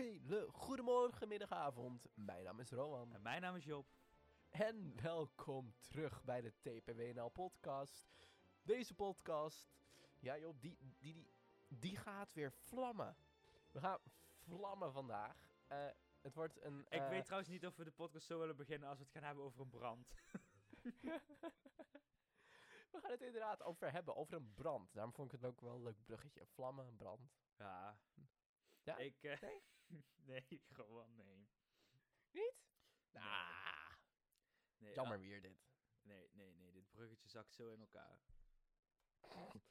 hele goedemorgen, middag, avond. Mijn naam is Rowan. En mijn naam is Job. En welkom terug bij de TPWNL podcast. Deze podcast, ja Job, die, die, die, die gaat weer vlammen. We gaan vlammen vandaag. Eh, het wordt een... Ik eh, weet trouwens niet of we de podcast zo willen beginnen als we het gaan hebben over een brand. We gaan het inderdaad over hebben, over een brand. Daarom vond ik het ook wel een leuk bruggetje. Vlammen, brand. Ja. Ja? Ik, eh, Nee? nee, gewoon nee. Niet? Nee. Ah, nee jammer ah, weer dit. nee, nee, nee. Dit bruggetje zakt zo in elkaar.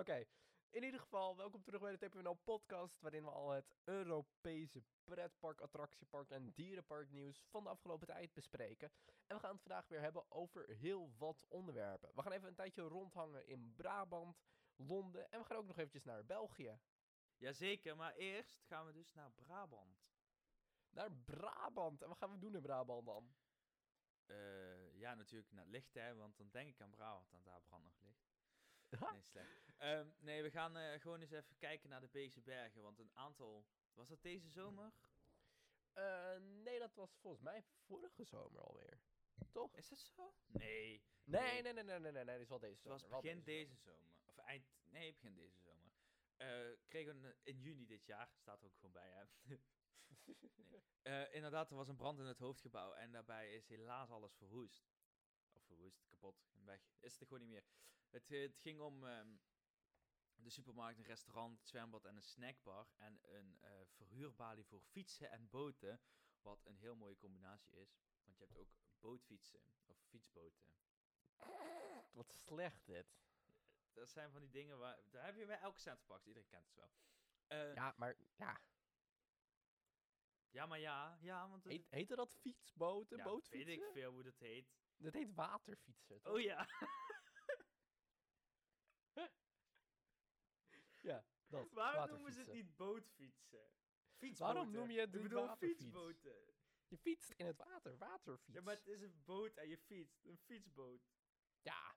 Oké, in ieder geval, welkom terug bij de TPNL podcast, waarin we al het Europese pretpark, attractiepark en dierenpark nieuws van de afgelopen tijd bespreken. En we gaan het vandaag weer hebben over heel wat onderwerpen. We gaan even een tijdje rondhangen in Brabant, Londen en we gaan ook nog eventjes naar België. Jazeker, maar eerst gaan we dus naar Brabant. Naar Brabant. En wat gaan we doen in Brabant dan? Eh, ja, natuurlijk naar het licht, hè, want dan denk ik aan Brabant en daar brandt nog licht. Nee, slecht. Ehm, nee, we gaan eh, gewoon eens even kijken naar de Beekse Bergen, want een aantal... Was dat deze zomer? Eh, nee, dat was volgens mij vorige zomer alweer. Toch? Is dat zo? Nee. Nee, nee, nee, nee, nee, nee, nee, dat is wel deze Het zomer. was wel begin deze deze zomer. Of eind... Nee, begin deze zomer. Eh, kregen een- in juni dit jaar, staat er ook gewoon bij, hè. nee. Eh, inderdaad, er was een brand in het hoofdgebouw en daarbij is helaas alles verwoest. Of verwoest, kapot, weg. Is het er gewoon niet meer. Het, het ging om ehm, de supermarkt, een restaurant, het zwembad en een snackbar. En een eh, verhuurbalie voor fietsen en boten. Wat een heel mooie combinatie is. Want je hebt ook bootfietsen, of fietsboten. Wat slecht dit. Dat zijn van die dingen waar... Daar heb je bij elke centerpark. Iedereen kent het wel. Eh, ja. Ja, maar ja. maar ja. Ja, want... het- Heet, heette dat fietsboten, ja, bootfietsen? weet ik veel hoe dat heet. Dat heet waterfietsen, toch? Oh ja. Ja, dat. Waarom noemen ze het niet bootfietsen? Fietsboten. Waarom noem je het Ik bedoel waterfiets? fietsboten. Je fietst in het water, waterfiets. Ja, maar het is een boot en je fietst. Een fietsboot. Ja.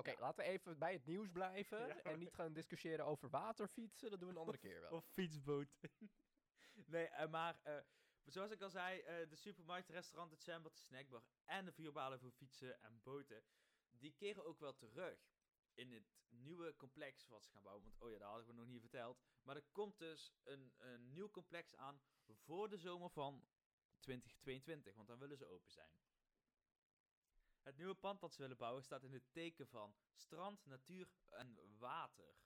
Oké, laten we even bij het nieuws blijven Ja, en niet gaan discussiëren over waterfietsen. Dat doen we een andere keer wel. Of fietsboot. nee, eh, maar eh, zoals ik al zei, eh, de supermarkt, het restaurant, het zwembad, de snackbar en de vuurbalen voor fietsen en boten, die keren ook wel terug in het nieuwe complex wat ze gaan bouwen. Want, oh ja, dat hadden we nog niet verteld. Maar er komt dus een, een nieuw complex aan voor de zomer van 2022, want dan willen ze open zijn. Het nieuwe pand dat ze willen bouwen staat in het teken van strand, natuur en water.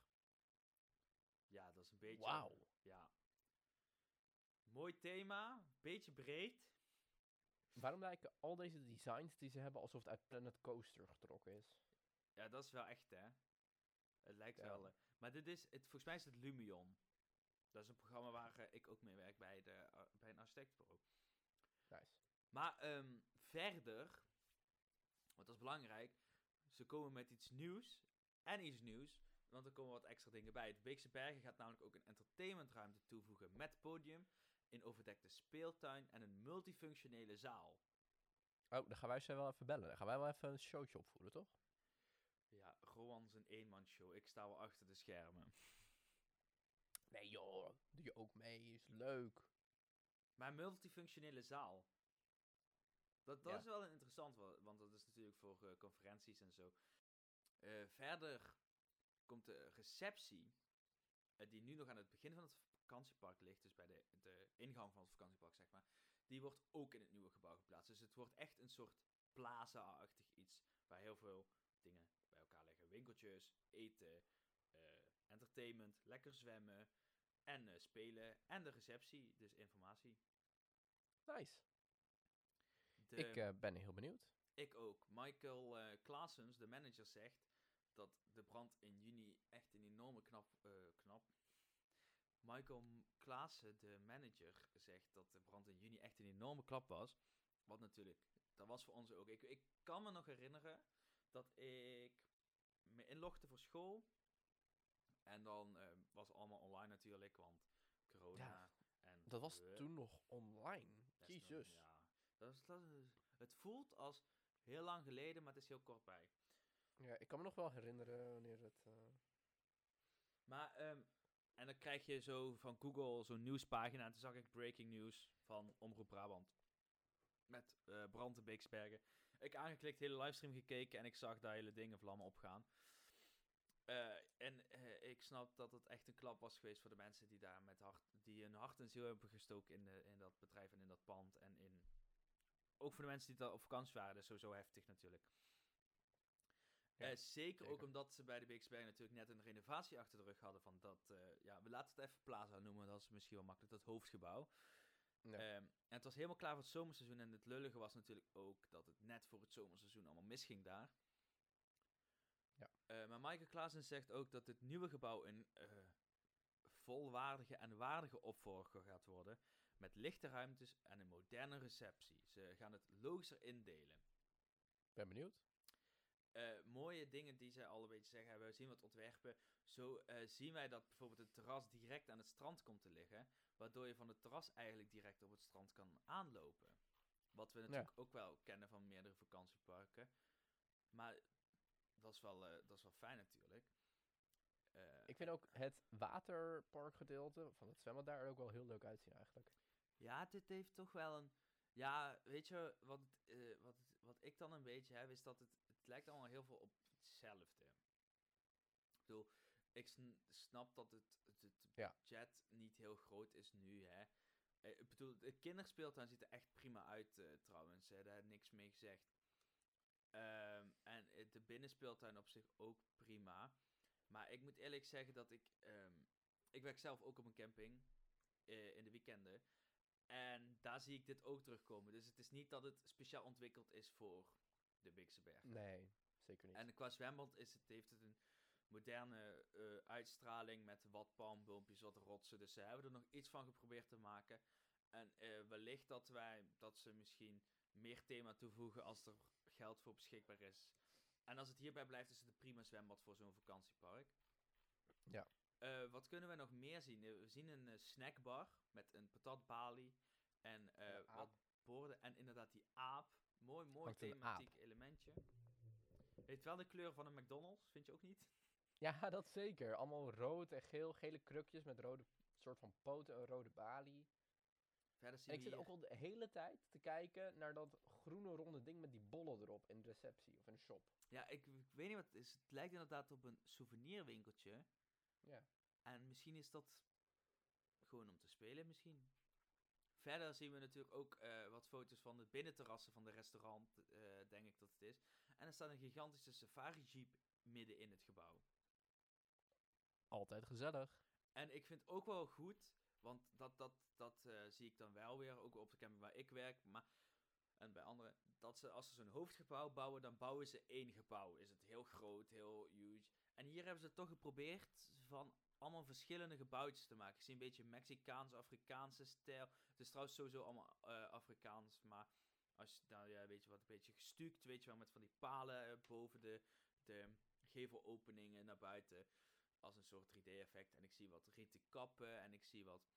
Ja, dat is een beetje... Wauw. Ja. Mooi thema, beetje breed. Waarom lijken al deze designs die ze hebben alsof het uit Planet Coaster getrokken is? Ja, dat is wel echt, hè. Het lijkt Ja. wel... eh, maar dit is, het, volgens mij is het Lumion. Dat is een programma waar eh, ik ook mee werk bij, de, eh, bij een architectenbureau. Nice. Maar ehm, verder, want dat is belangrijk, ze komen met iets nieuws en iets nieuws, want er komen wat extra dingen bij. De Beekse Bergen gaat namelijk ook een entertainmentruimte toevoegen met podium, een overdekte speeltuin en een multifunctionele zaal. Oh, dan gaan wij ze wel even bellen. Dan gaan wij wel even een showtje opvoeren, toch? Ja, Rowan is een eenmanshow. Ik sta wel achter de schermen. Nee joh, doe je ook mee, is leuk. Maar een multifunctionele zaal. Dat, dat Ja. is wel een interessant, wa- want dat is natuurlijk voor eh, conferenties en zo. Eh, verder komt de receptie, eh, die nu nog aan het begin van het vakantiepark ligt, dus bij de, de ingang van het vakantiepark, zeg maar. Die wordt ook in het nieuwe gebouw geplaatst. Dus het wordt echt een soort plaza-achtig iets, waar heel veel dingen bij elkaar liggen. Winkeltjes, eten, entertainment, lekker zwemmen en spelen. En de receptie, dus informatie. Nice. Ik eh, ben heel benieuwd. ik ook. Michael eh Klaasens, de manager, zegt dat de brand in juni echt een enorme knap... eh, knap. Michael Klaassen, de manager, zegt dat de brand in juni echt een enorme klap was. Wat natuurlijk, dat was voor ons ook. Ik, ik kan me nog herinneren dat ik me inlogde voor school. En dan eh, was het allemaal online natuurlijk, want corona. Ja, en, Dat was eh, toen nog online. Jezus. Dan- ja, dat is, dat is- het voelt als heel lang geleden, maar het is heel kort bij. Ja, ik kan me nog wel herinneren wanneer het... eh, Maar ehm, en dan krijg je zo van Google zo'n nieuwspagina. En toen zag ik breaking news van Omroep Brabant. Met eh brand in Beeksbergen. Ik aangeklikt, hele livestream gekeken en ik zag daar hele dingen vlammen opgaan. Eh, en ik snap dat het echt een klap was geweest voor de mensen die daar met hart, die hun hart en ziel hebben gestoken in, de, in dat bedrijf en in dat pand. En in, ook voor de mensen die daar op vakantie waren, dat is sowieso heftig natuurlijk. Ja, Eh, zeker, ook omdat ze bij de Beeksberg natuurlijk net een renovatie achter de rug hadden van dat, eh, ja, we laten het even Plaza noemen, dat is misschien wel makkelijk, dat hoofdgebouw. Ja. Ehm, en het was helemaal klaar voor het zomerseizoen. En het lullige was natuurlijk ook dat het net voor het zomerseizoen allemaal misging daar. Ja. Eh, maar Michael Klaassen zegt ook dat het nieuwe gebouw een volwaardige en waardige opvolger gaat worden. Met lichte ruimtes en een moderne receptie. Ze gaan het logischer indelen. ben benieuwd. Eh, mooie dingen die zij al een beetje zeggen. We zien wat ontwerpen. Zo eh, zien wij dat bijvoorbeeld het terras direct aan het strand komt te liggen. Waardoor je van het terras eigenlijk direct op het strand kan aanlopen. Wat we natuurlijk ook wel kennen van meerdere vakantieparken. Maar dat is wel, eh, dat is wel fijn natuurlijk. Eh, Ik vind ook het waterparkgedeelte van het zwembad daar ook wel heel leuk uitzien eigenlijk. Ja, dit heeft toch wel een. Ja, weet je, wat, het, eh, wat, het- wat ik dan een beetje heb, is dat het, het lijkt allemaal heel veel op hetzelfde. Ik bedoel, ik sn- snap dat het, het, het Ja. budget niet heel groot is nu, hè. Eh, ik bedoel, de kinderspeeltuin ziet er echt prima uit, trouwens. Hè. Daar heb ik niks mee gezegd. Ehm, en de binnenspeeltuin op zich ook prima. Maar ik moet eerlijk zeggen dat ik... ehm, ik werk zelf ook op een camping eh, in de weekenden. En daar zie ik dit ook terugkomen. Dus het is niet dat het speciaal ontwikkeld is voor de Bigse Berg. Nee, zeker niet. En qua zwembad is het, heeft het een moderne eh, uitstraling met wat palmboompjes, wat rotsen. Dus ze hebben er nog iets van geprobeerd te maken. En eh, wellicht dat, wij, dat ze misschien meer thema toevoegen als er geld voor beschikbaar is. En als het hierbij blijft, is het een prima zwembad voor zo'n vakantiepark. Ja. Eh, wat kunnen we nog meer zien? Eh, we zien een eh, snackbar met een patatbalie en wat borden. En inderdaad die aap. Mooi, mooi Hangt thematiek elementje. Heeft wel de kleur van een McDonald's, vind je ook niet? Ja, dat zeker. Allemaal rood en geel, gele krukjes met rode soort van poten, een rode balie. En ik zit ook al de hele tijd te kijken naar dat groene ronde ding met die bollen erop in de receptie of in de shop. Ja, ik, ik weet niet wat het is. Het lijkt inderdaad op een souvenirwinkeltje. Ja. En misschien is dat gewoon om te spelen, misschien. Verder zien we natuurlijk ook eh, wat foto's van de binnenterrassen van de restaurant, eh, denk ik dat het is. En er staat een gigantische safari jeep midden in het gebouw. Altijd gezellig. En ik vind ook wel goed, want dat, dat, dat eh, zie ik dan wel weer, ook op de camping waar ik werk, maar, en bij anderen, dat ze als ze zo'n hoofdgebouw bouwen, dan bouwen ze één gebouw. Is het heel groot, heel huge. En hier hebben ze toch geprobeerd van allemaal verschillende gebouwtjes te maken. Ik zie een beetje Mexicaans-Afrikaanse stijl. Het is trouwens sowieso allemaal eh, Afrikaans, maar als je nou ja, weet je wat, een beetje gestuukt, weet je wel, met van die palen eh, boven de, de gevelopeningen naar buiten als een soort 3D-effect. En ik zie wat rieten kappen en ik zie wat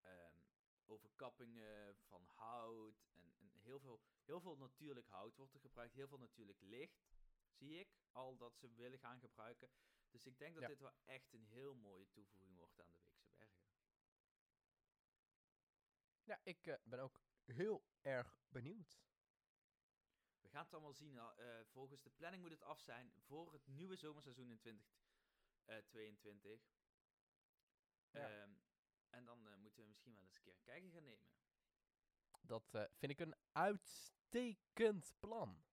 ehm, overkappingen van hout. En, en heel, veel, heel veel natuurlijk hout wordt er gebruikt. Heel veel natuurlijk licht, zie ik. Al dat ze willen gaan gebruiken. Dus ik denk dat Ja. dit wel echt een heel mooie toevoeging wordt aan de Weekse Bergen. Ja, ik eh, ben ook heel erg benieuwd. We gaan het allemaal zien. eh, volgens de planning moet het af zijn voor het nieuwe zomerseizoen in 2022. Ja. Ehm, en dan eh, moeten we misschien wel eens een keer een kijkje gaan nemen. Dat eh, vind ik een uitstekend plan.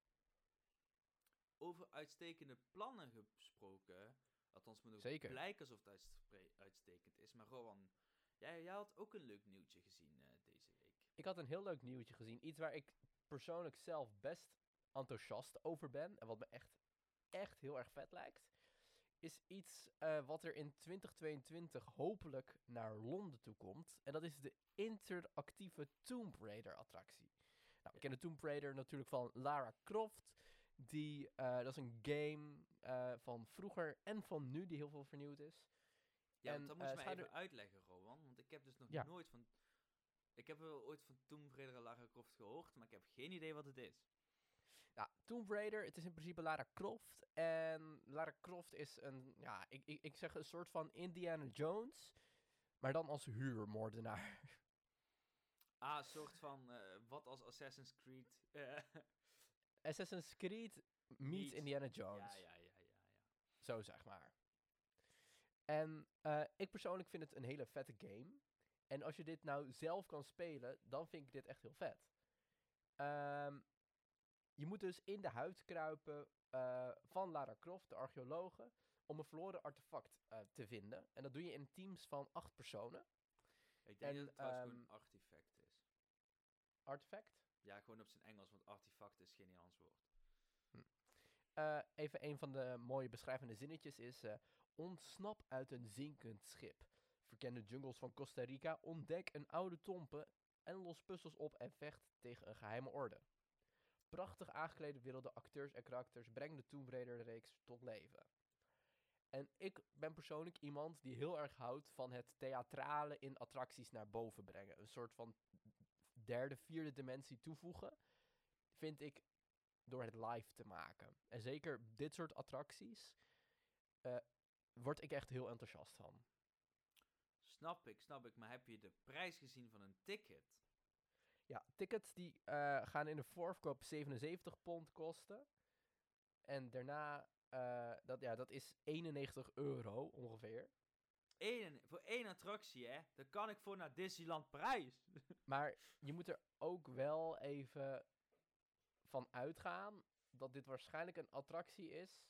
Over uitstekende plannen gesproken. Althans, moet Zeker. blijken alsof het uitstekend is. Maar Rowan, jij, jij had ook een leuk nieuwtje gezien eh, deze week. Ik had een heel leuk nieuwtje gezien. Iets waar ik persoonlijk zelf best enthousiast over ben. En wat me echt, echt heel erg vet lijkt. Is iets eh, wat er in 2022 hopelijk naar Londen toe komt. En dat is de interactieve Tomb Raider attractie. Nou, we kennen Tomb Raider natuurlijk van Lara Croft. Die, eh, dat is een game eh, van vroeger en van nu die heel veel vernieuwd is. Ja, En, dat moet je mij even uitleggen, Rowan. Want ik heb dus nog Ja. nooit van... Ik heb wel ooit van Tomb Raider en Lara Croft gehoord, maar ik heb geen idee wat het is. Ja, Tomb Raider, het is in principe Lara Croft. En Lara Croft is een, ja, ik, ik, ik zeg een soort van Indiana Jones, maar dan als huurmoordenaar. Ah, een soort van, eh, wat als Assassin's Creed. eh, Assassin's Creed meets Indiana Jones. ja, ja, ja, ja, ja. Zo zeg maar. En eh, ik persoonlijk vind het een hele vette game. En als je dit nou zelf kan spelen, dan vind ik dit echt heel vet. Ehm, je moet dus in de huid kruipen eh, van Lara Croft, de archeologe, om een verloren artefact eh, te vinden. En dat doe je in teams van acht personen. Ik denk En, dat het trouwens ehm, gewoon een artefact is. Artefact. Ja, gewoon op zijn Engels, want artefact is geen Nederlands woord. Eh, even een van de mooie beschrijvende zinnetjes is... ontsnap uit een zinkend schip. Verken de jungles van Costa Rica, ontdek een oude tompe... en los puzzels op en vecht tegen een geheime orde. Prachtig aangeklede werelden, acteurs en karakters... brengen de Tomb Raider-reeks tot leven. En ik ben persoonlijk iemand die heel erg houdt van het theatrale in attracties naar boven brengen. Een soort van derde, vierde dimensie toevoegen... vind ik door het live te maken. En zeker dit soort attracties eh, word ik echt heel enthousiast van. Snap ik, snap ik. Maar heb je de prijs gezien van een ticket? Ja, tickets die eh, gaan in de voorverkoop 77 pond kosten. En daarna, eh, dat, ja, dat is 91 euro ongeveer. Eén, voor één attractie, hè? Dan kan ik voor naar Disneyland Parijs. Maar je moet er ook wel even van uitgaan dat dit waarschijnlijk een attractie is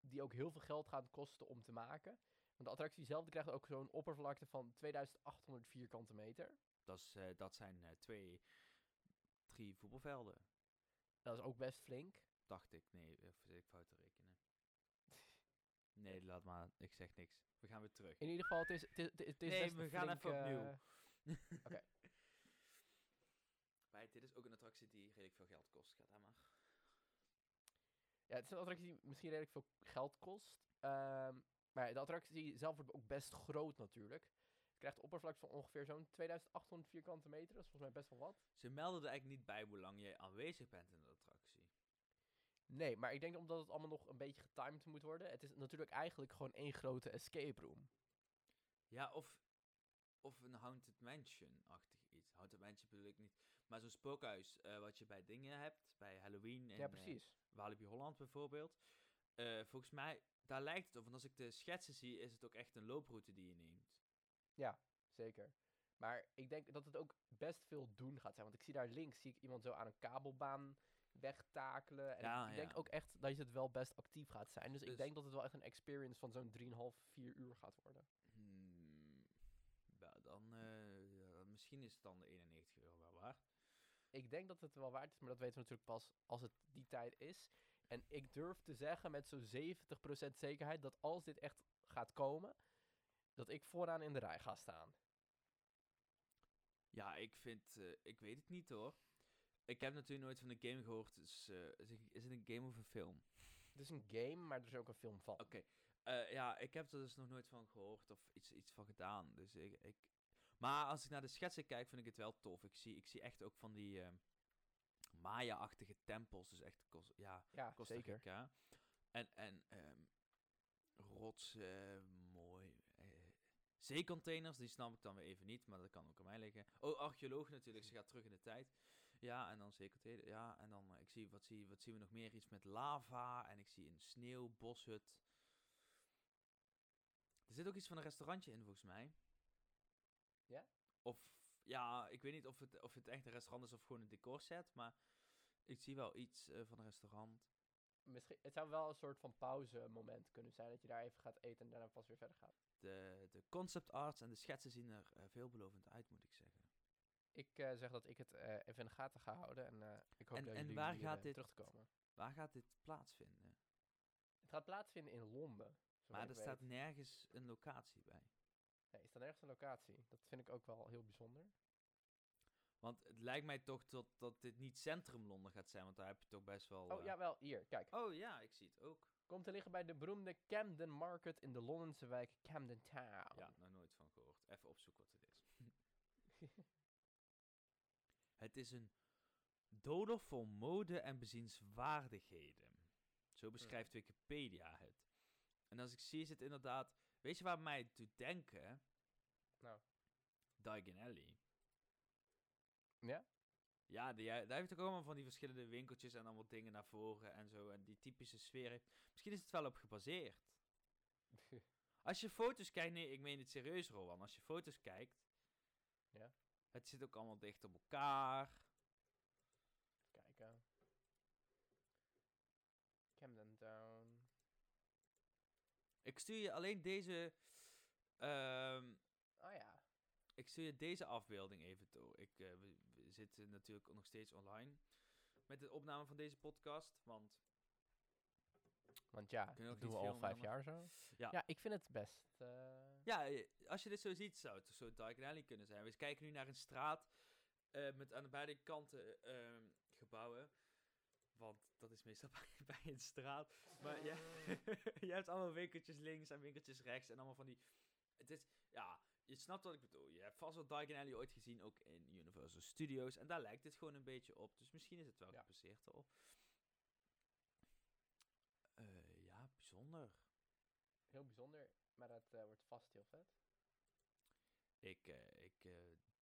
die ook heel veel geld gaat kosten om te maken. Want de attractie zelf krijgt ook zo'n oppervlakte van 2800 vierkante meter. Dat, is, eh, dat zijn eh, twee, drie voetbalvelden. Dat is ook best flink. Dacht ik. Nee, of zit ik fout te rekenen? Nee, laat maar. Ik zeg niks. We gaan weer terug. In ieder geval, het is, het is, het is- Nee, we gaan even opnieuw. eh, Oké. Bij, dit is ook een attractie die redelijk veel geld kost. Gaat dat maar. Ja, het is een attractie die misschien redelijk veel geld kost. Ehm, maar de attractie zelf wordt ook best groot natuurlijk. Krijgt een oppervlakte van ongeveer zo'n 2800 vierkante meter. Dat is volgens mij best wel wat. Ze melden er eigenlijk niet bij hoe lang je aanwezig bent in de attractie. Nee, maar ik denk omdat het allemaal nog een beetje getimed moet worden. Het is natuurlijk eigenlijk gewoon één grote escape room. Ja, of, of een Haunted Mansion-achtig iets. Haunted Mansion bedoel ik niet. Maar zo'n spookhuis eh, wat je bij dingen hebt. Bij Halloween en ja, eh, precies. Walibi Holland bijvoorbeeld. Eh, volgens mij, daar lijkt het op. Want als ik de schetsen zie, is het ook echt een looproute die je neemt. Zeker. Maar ik denk dat het ook best veel doen gaat zijn. Want ik zie daar links zie ik iemand zo aan een kabelbaan wegtakelen. En Ja, ik, denk ja. ook echt dat het wel best actief gaat zijn. Dus, ik Dus- denk dat het wel echt een experience van zo'n 3,5, 4 uur gaat worden. Hmm, ja, dan, eh, ja, misschien is het dan de 91 euro wel waard. Ik denk dat het wel waard is, maar dat weten we natuurlijk pas als het die tijd is. En ik durf te zeggen met zo'n 70% zekerheid dat als dit echt gaat komen, dat ik vooraan in de rij ga staan. Ja, ik vind, eh, ik weet het niet hoor. Ik heb natuurlijk nooit van de game gehoord, dus eh, is, het, een game of een film? Het is een game, maar er is ook een film van. Oké, eh, ja, ik heb er dus nog nooit van gehoord of iets, iets van gedaan. Dus ik, ik... Maar als ik naar de schetsen kijk, vind ik het wel tof. Ik zie, ik zie echt ook van die Maya-achtige tempels, dus echt ja, Ja, Costa zeker. En, en ehm rotsen, zeecontainers, die snap ik dan weer even niet, maar dat kan ook aan mij liggen. Oh, archeoloog natuurlijk, ze gaat terug in de tijd. Ja, en dan zeecontainer, ja, en dan, eh, ik zie, wat, zie, wat zien we nog meer? Iets met lava, en ik zie een sneeuwboshut. Er zit ook iets van een restaurantje in, volgens mij. Ja? Of, ja, ik weet niet of het, of het echt een restaurant is of gewoon een decorset, maar ik zie wel iets eh, van een restaurant. Misschien, het zou wel een soort van pauzemoment kunnen zijn, dat je daar even gaat eten en daarna pas weer verder gaat. De, de concept arts en de schetsen zien er eh, veelbelovend uit, moet ik zeggen. Ik eh, zeg dat ik het eh, even in de gaten ga houden en ik hoop En- dat en jullie waar hier, gaat dit- terug te komen. Waar gaat dit plaatsvinden? Het gaat plaatsvinden in Londen. Maar er staat nergens een locatie bij. Nee, is dan ergens een locatie. Dat vind ik ook wel heel bijzonder. Want het lijkt mij toch dat, dat dit niet centrum Londen gaat zijn, want daar heb je toch best wel... Oh, eh, jawel, hier, kijk. Oh ja, ik zie het ook. Komt te liggen bij de beroemde Camden Market in de Londense wijk Camden Town. Ja, nog nooit van gehoord. Even opzoeken wat het is. het is een Dodelijk voor mode en bezienswaardigheden. Zo beschrijft Wikipedia het. En als ik zie, is het inderdaad... Weet je waar mij doet denken? Nou. Diagon Alley. Ja? Ja, die, daar heeft ook allemaal van die verschillende winkeltjes en allemaal dingen naar voren en zo. En die typische sfeer heeft... Misschien is het wel op gebaseerd. Als je foto's kijkt... Nee, ik meen het serieus, Rowan. Als je foto's kijkt... Ja. Het zit ook allemaal dicht op elkaar. Kijken. Camden Town. Ik stuur je alleen deze... ehm, Oh ja. Ik stuur je deze afbeelding even door. Ik, eh, we, we zitten natuurlijk nog steeds online met de opname van deze podcast. Want Want ja, dat doen we al vijf jaar zo. Ja. ja, ik vind het best. eh, ja, eh, als je dit zo ziet, zou het zo Diagon Alley kunnen zijn. We kijken nu naar een straat eh, met aan de beide kanten ehm, gebouwen. Want dat is meestal bij, bij een straat. Maar ja, je hebt allemaal winkeltjes links en winkeltjes rechts en allemaal van die... Het is, ja, je snapt wat ik bedoel. Je hebt vast wel Diagon Alley ooit gezien, ook in Universal Studios. En daar lijkt het gewoon een beetje op. Dus misschien is het wel Ja. gebaseerd erop. Eh, ja, bijzonder. heel bijzonder, maar dat eh, wordt vast heel vet. Ik, eh, ik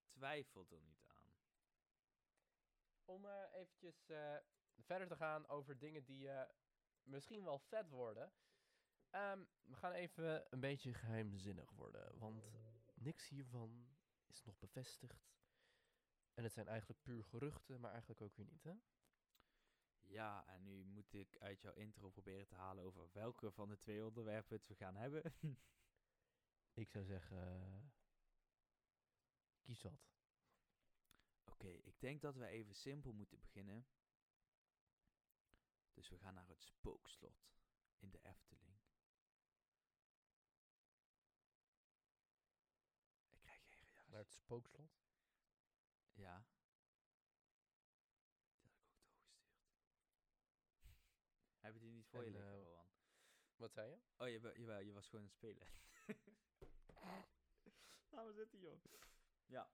twijfel er niet aan. Om eventjes verder te gaan over dingen die misschien wel vet worden. Ehm, we gaan even een beetje geheimzinnig worden, want niks hiervan is nog bevestigd. En het zijn eigenlijk puur geruchten, maar eigenlijk ook weer niet, hè? Ja, en nu moet ik uit jouw intro proberen te halen over welke van de twee onderwerpen het we gaan hebben. Ik zou zeggen, eh, kies wat. Oké, ik denk dat we even simpel moeten beginnen. Dus we gaan naar het spookslot in de Efteling. Ik krijg geen reactie. Naar het spookslot. Ja. Die had ik ook doorgestuurd. Heb je die niet voor je En, liggen, eh, Rowan? Wat zei je? Oh, je, wa- jawel, je was gewoon aan het spelen. Laat maar zitten, joh. Ja.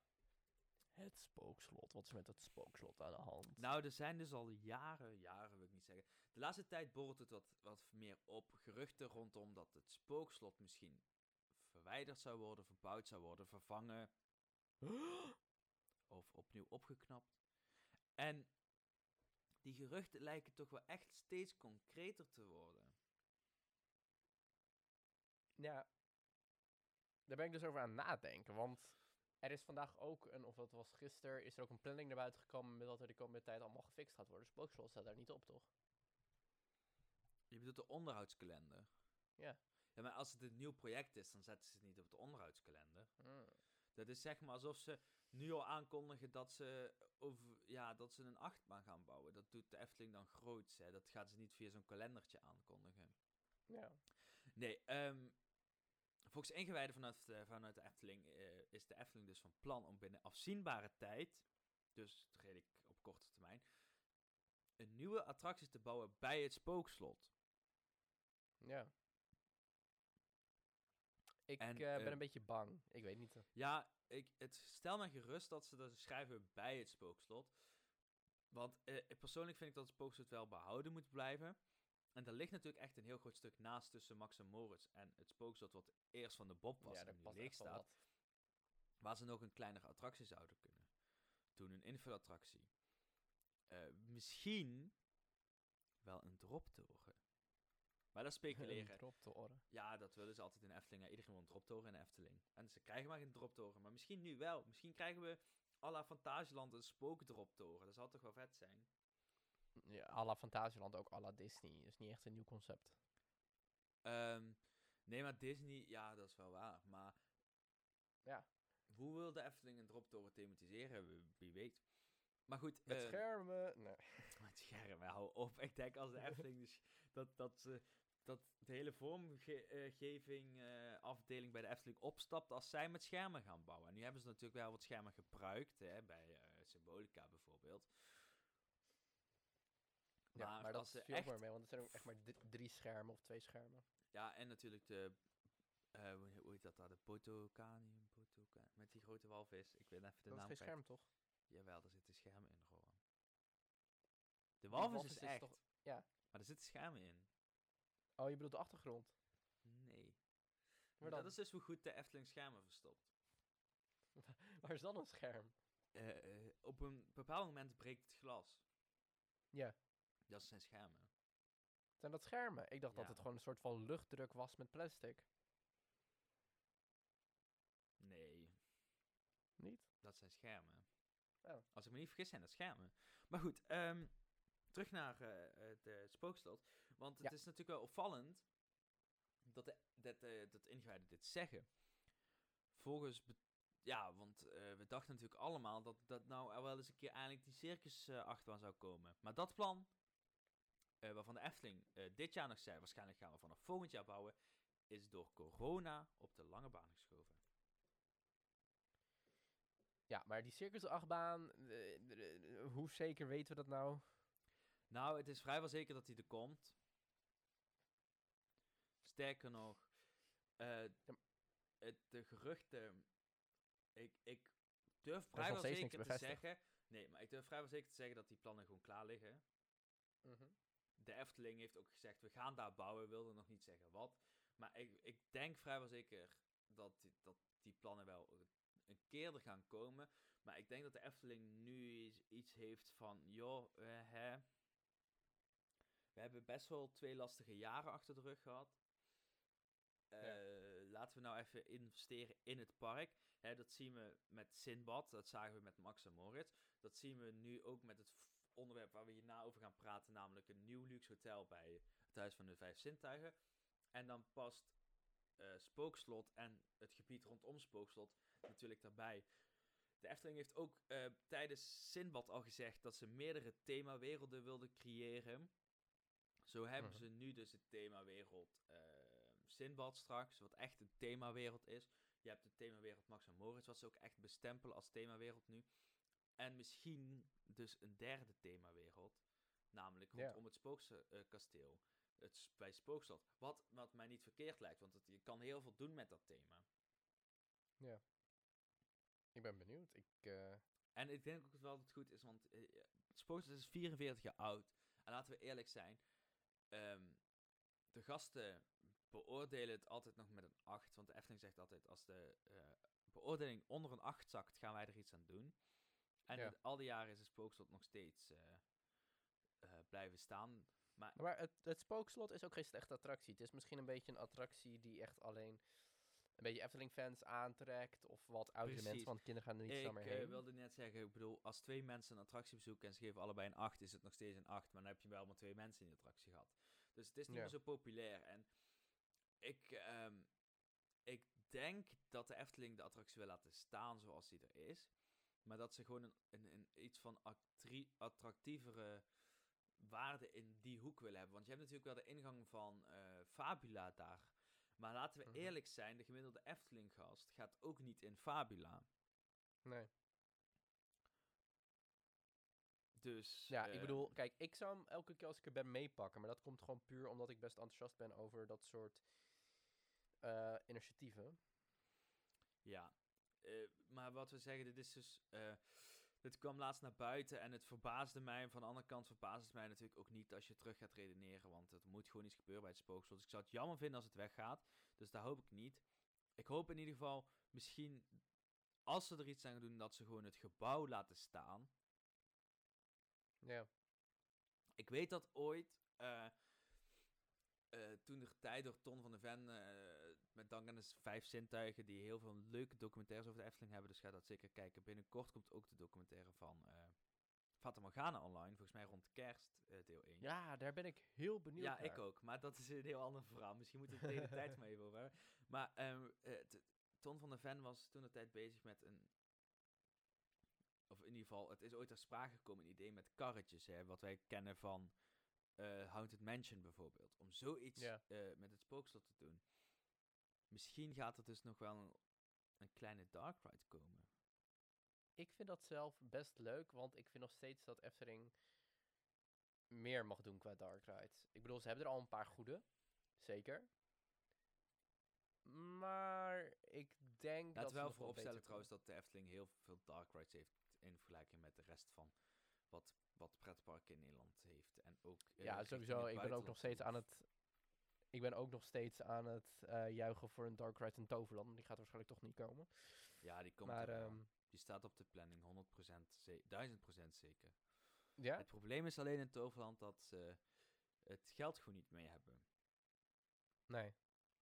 Het spookslot. Wat is met het spookslot aan de hand? Nou, er zijn dus al jaren, jaren wil ik niet zeggen. De laatste tijd borrelt het wat, wat meer op. Geruchten rondom dat het spookslot misschien verwijderd zou worden, verbouwd zou worden, vervangen of opnieuw opgeknapt. En die geruchten lijken toch wel echt steeds concreter te worden. Ja, daar ben ik dus over aan het nadenken. Want er is vandaag ook een, of dat was gisteren, is er ook een planning naar buiten gekomen met dat er de komende tijd allemaal gefixt gaat worden. Spookslot staat daar niet op, toch? Je bedoelt de onderhoudskalender. Ja. Ja, maar als het een nieuw project is, dan zetten ze het niet op de onderhoudskalender. Dat is zeg maar alsof ze nu al aankondigen dat ze, over, ja, dat ze een achtbaan gaan bouwen. Dat doet de Efteling dan groots. Hè. Dat gaan ze niet via zo'n kalendertje aankondigen. Ja. Nee, ehm, volgens ingewijden vanuit, de- vanuit de Efteling eh, is de Efteling dus van plan om binnen afzienbare tijd, dus redelijk op korte termijn, een nieuwe attractie te bouwen bij het spookslot. Ja. Ik En, eh, ben eh, een beetje bang. Ik weet niet. Ja, ik, het stel mij gerust dat ze dat schrijven bij het spookslot. Want eh, persoonlijk vind ik dat het spookslot wel behouden moet blijven. En er ligt natuurlijk echt een heel groot stuk naast tussen Max en Moritz en het spookslot wat eerst van de Bob was ja, en nu leeg staat. Waar ze nog een kleinere attractie zouden kunnen doen, een invulattractie. Eh, misschien wel een droptoren. Maar dat speculeren. Erop te oren. Ja, dat willen ze altijd in Efteling. Iedereen wil een droptoren in de Efteling. En ze krijgen maar geen droptoren. Maar misschien nu wel. Misschien krijgen we à la Fantasieland een spookdroptoren. Dat zou toch wel vet zijn? Ja, à la Fantasieland, ook à la Disney. is niet echt een nieuw concept. Ehm, nee, maar Disney, ja, dat is wel waar. Maar Ja. hoe wil de Efteling een droptoren thematiseren? Wie weet. Maar goed. Met eh, schermen. Nee. Met schermen, hou op. Ik denk als de Efteling dus dat, dat, ze dat de hele vormgeving eh, afdeling bij de Efteling opstapt als zij met schermen gaan bouwen. En nu hebben ze natuurlijk wel wat schermen gebruikt, hè, bij eh, Symbolica bijvoorbeeld. Ja, Maar maar, dat ze is veel echt- meer mee, want het zijn ook echt maar dr- drie schermen of twee schermen. Ja, en natuurlijk de, eh, hoe heet dat daar, de Potokanium, Potoka, met die grote walvis. Ik weet even de Dat is naam geen scherm, toch? Jawel, daar zitten schermen in, Rowan. De walvis, is echt. toch- ja. Maar er zitten schermen in. Oh, je bedoelt de achtergrond. Nee. Waar dat is dus hoe goed de Efteling schermen verstopt. Waar is dan een scherm? Eh, eh, op een bepaald moment breekt het glas. Ja. Dat zijn schermen. Zijn dat schermen? Ik dacht dat het gewoon een soort van luchtdruk was met plastic. Nee, Niet? dat zijn schermen. Oh. Als ik me niet vergis, zijn dat schermen. Maar goed, ehm, terug naar eh, het eh, spookslot. Want het Ja. is natuurlijk wel opvallend dat, de, dat, eh, dat ingewijden dit zeggen. Volgens, ja, want we dachten natuurlijk allemaal dat, dat nou er wel eens een keer eindelijk die circus achtbaan zou komen. Maar dat plan, waarvan de Efteling dit jaar nog zei, waarschijnlijk gaan we vanaf volgend jaar bouwen, is door corona op de lange baan geschoven. Ja, maar die circusachtbaan, eh, eh, hoe zeker weten we dat nou? Nou, het is vrijwel zeker dat hij er komt. Sterker nog, eh, het, de geruchten. Ik, ik durf vrijwel zeker te zeggen. Nee, maar ik durf vrijwel zeker te zeggen dat die plannen gewoon klaar liggen. De Efteling heeft ook gezegd: we gaan daar bouwen. wilde nog niet zeggen wat. Maar ik, ik denk vrijwel zeker dat die, dat die plannen wel een keer er gaan komen. Maar ik denk dat de Efteling nu iets heeft van: joh, hè. We hebben best wel twee lastige jaren achter de rug gehad. Eh, Laten we nou even investeren in het park. Hè, dat zien we met Sinbad, dat zagen we met Max en Moritz. Dat zien we nu ook met het onderwerp waar we hierna over gaan praten, namelijk een nieuw luxe hotel bij het Huis van de Vijf Zintuigen. En dan past eh, Spookslot en het gebied rondom Spookslot natuurlijk daarbij. De Efteling heeft ook eh, tijdens Sinbad al gezegd dat ze meerdere themawerelden wilden creëren. Zo hebben Mhm. ze nu dus het themawereld eh Sinbad straks, wat echt een themawereld is. Je hebt de themawereld Max en Moritz, wat ze ook echt bestempelen als themawereld nu. En misschien dus een derde themawereld, namelijk rondom het Spookskasteel. Het bij Spookslot. Wat, wat mij niet verkeerd lijkt, want het, je kan heel veel doen met dat thema. Ik ben benieuwd. Ik, eh, En ik denk ook wel dat het goed is, want eh, ja, Spookslot is 44 jaar oud. En laten we eerlijk zijn, ehm, de gasten beoordelen het altijd nog met een 8. Want de Efteling zegt altijd, als de eh, beoordeling onder een 8 zakt, gaan wij er iets aan doen. En Ja. al die jaren is het Spookslot nog steeds eh, eh, blijven staan. Maar maar het, het spookslot is ook geen slechte attractie. Het is misschien een beetje een attractie die echt alleen een beetje Efteling-fans aantrekt. Of wat oudere Precies. mensen, want kinderen gaan er niet ik zo meer eh, heen. wilde net zeggen, ik bedoel, als twee mensen een attractie bezoeken en ze geven allebei een 8, is het nog steeds een 8. Maar dan heb je wel maar twee mensen in de attractie gehad. Dus het is niet Ja. meer zo populair. En ik, ehm, ik denk dat de Efteling de attractie wil laten staan zoals die er is. Maar dat ze gewoon een, een, een iets van attractievere waarde in die hoek willen hebben. Want je hebt natuurlijk wel de ingang van eh, Fabula daar. Maar laten we Mhm. eerlijk zijn, de gemiddelde Efteling-gast gaat ook niet in Fabula. Nee. Dus. Ja, ik eh, bedoel, kijk, ik zou hem elke keer als ik er ben meepakken. Maar dat komt gewoon puur omdat ik best enthousiast ben over dat soort eh, initiatieven. Ja. Maar wat we zeggen, dit is dus. Dit kwam laatst naar buiten en het verbaasde mij. Van de andere kant verbaast het mij natuurlijk ook niet als je terug gaat redeneren. Want er moet gewoon iets gebeuren bij het spookslot. Dus ik zou het jammer vinden als het weggaat. Dus daar hoop ik niet. Ik hoop in ieder geval, misschien als ze er iets aan doen, dat ze gewoon het gebouw laten staan. Ja. Ik weet dat ooit, eh, eh, toen de tijd door Ton van de Ven, eh, met dank aan de vijf zintuigen, die heel veel leuke documentaires over de Efteling hebben, dus ga dat zeker kijken. Binnenkort komt ook de documentaire van Fata Morgana online, volgens mij rond kerst, eh, deel 1. ja, daar ben ik heel benieuwd Ja, naar. ik ook. Maar dat is een heel ander verhaal. Misschien moeten we het de hele tijd maar even over hebben. Maar ehm, eh, Ton van der Ven was toen de tijd bezig met een... Of in ieder geval, het is ooit ter sprake gekomen, een idee met karretjes. Hè, wat wij kennen van eh Haunted Mansion bijvoorbeeld. Om zoiets Ja. met het spookslot te doen. Misschien gaat er dus nog wel een, een kleine dark ride komen. Ik vind dat zelf best leuk, want ik vind nog steeds dat Efteling meer mag doen qua dark rides. Ik bedoel, ze hebben er al een paar goede, zeker. Maar ik denk dat Laten ze we wel vooropstellen trouwens dat de Efteling heel veel dark rides heeft in vergelijking met de rest van wat, wat pretparken in Nederland heeft. En ook, eh, ja, sowieso. Ik ben ook nog steeds aan het... Ik ben ook nog steeds aan het eh, juichen voor een Dark Ride in Toverland. maar Die gaat waarschijnlijk toch niet komen. Ja, die komt maar er ehm, Die staat op de planning, 100% ze 1000% zeker. ja, Het probleem is alleen in Toverland dat ze het geld gewoon niet mee hebben. nee.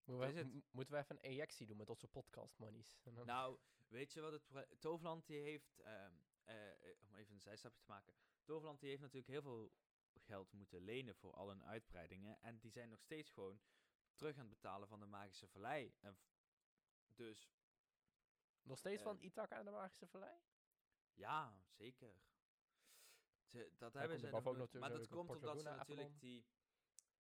Moeten we, het. moeten we even een ejectie doen met onze podcast monies? En dan- Nou, weet je wat het Toverland die heeft, ehm, eh, eh, om even een zijstapje te maken. Toverland die heeft natuurlijk heel veel geld moeten lenen voor al hun uitbreidingen. En die zijn nog steeds gewoon terug aan het betalen van de Magische Vallei. En dus nog steeds van ehm, Ithaca aan de Magische Vallei? ja, zeker. Ze, dat Hij hebben ze nog Maar dat komt omdat ze natuurlijk Avalon. die...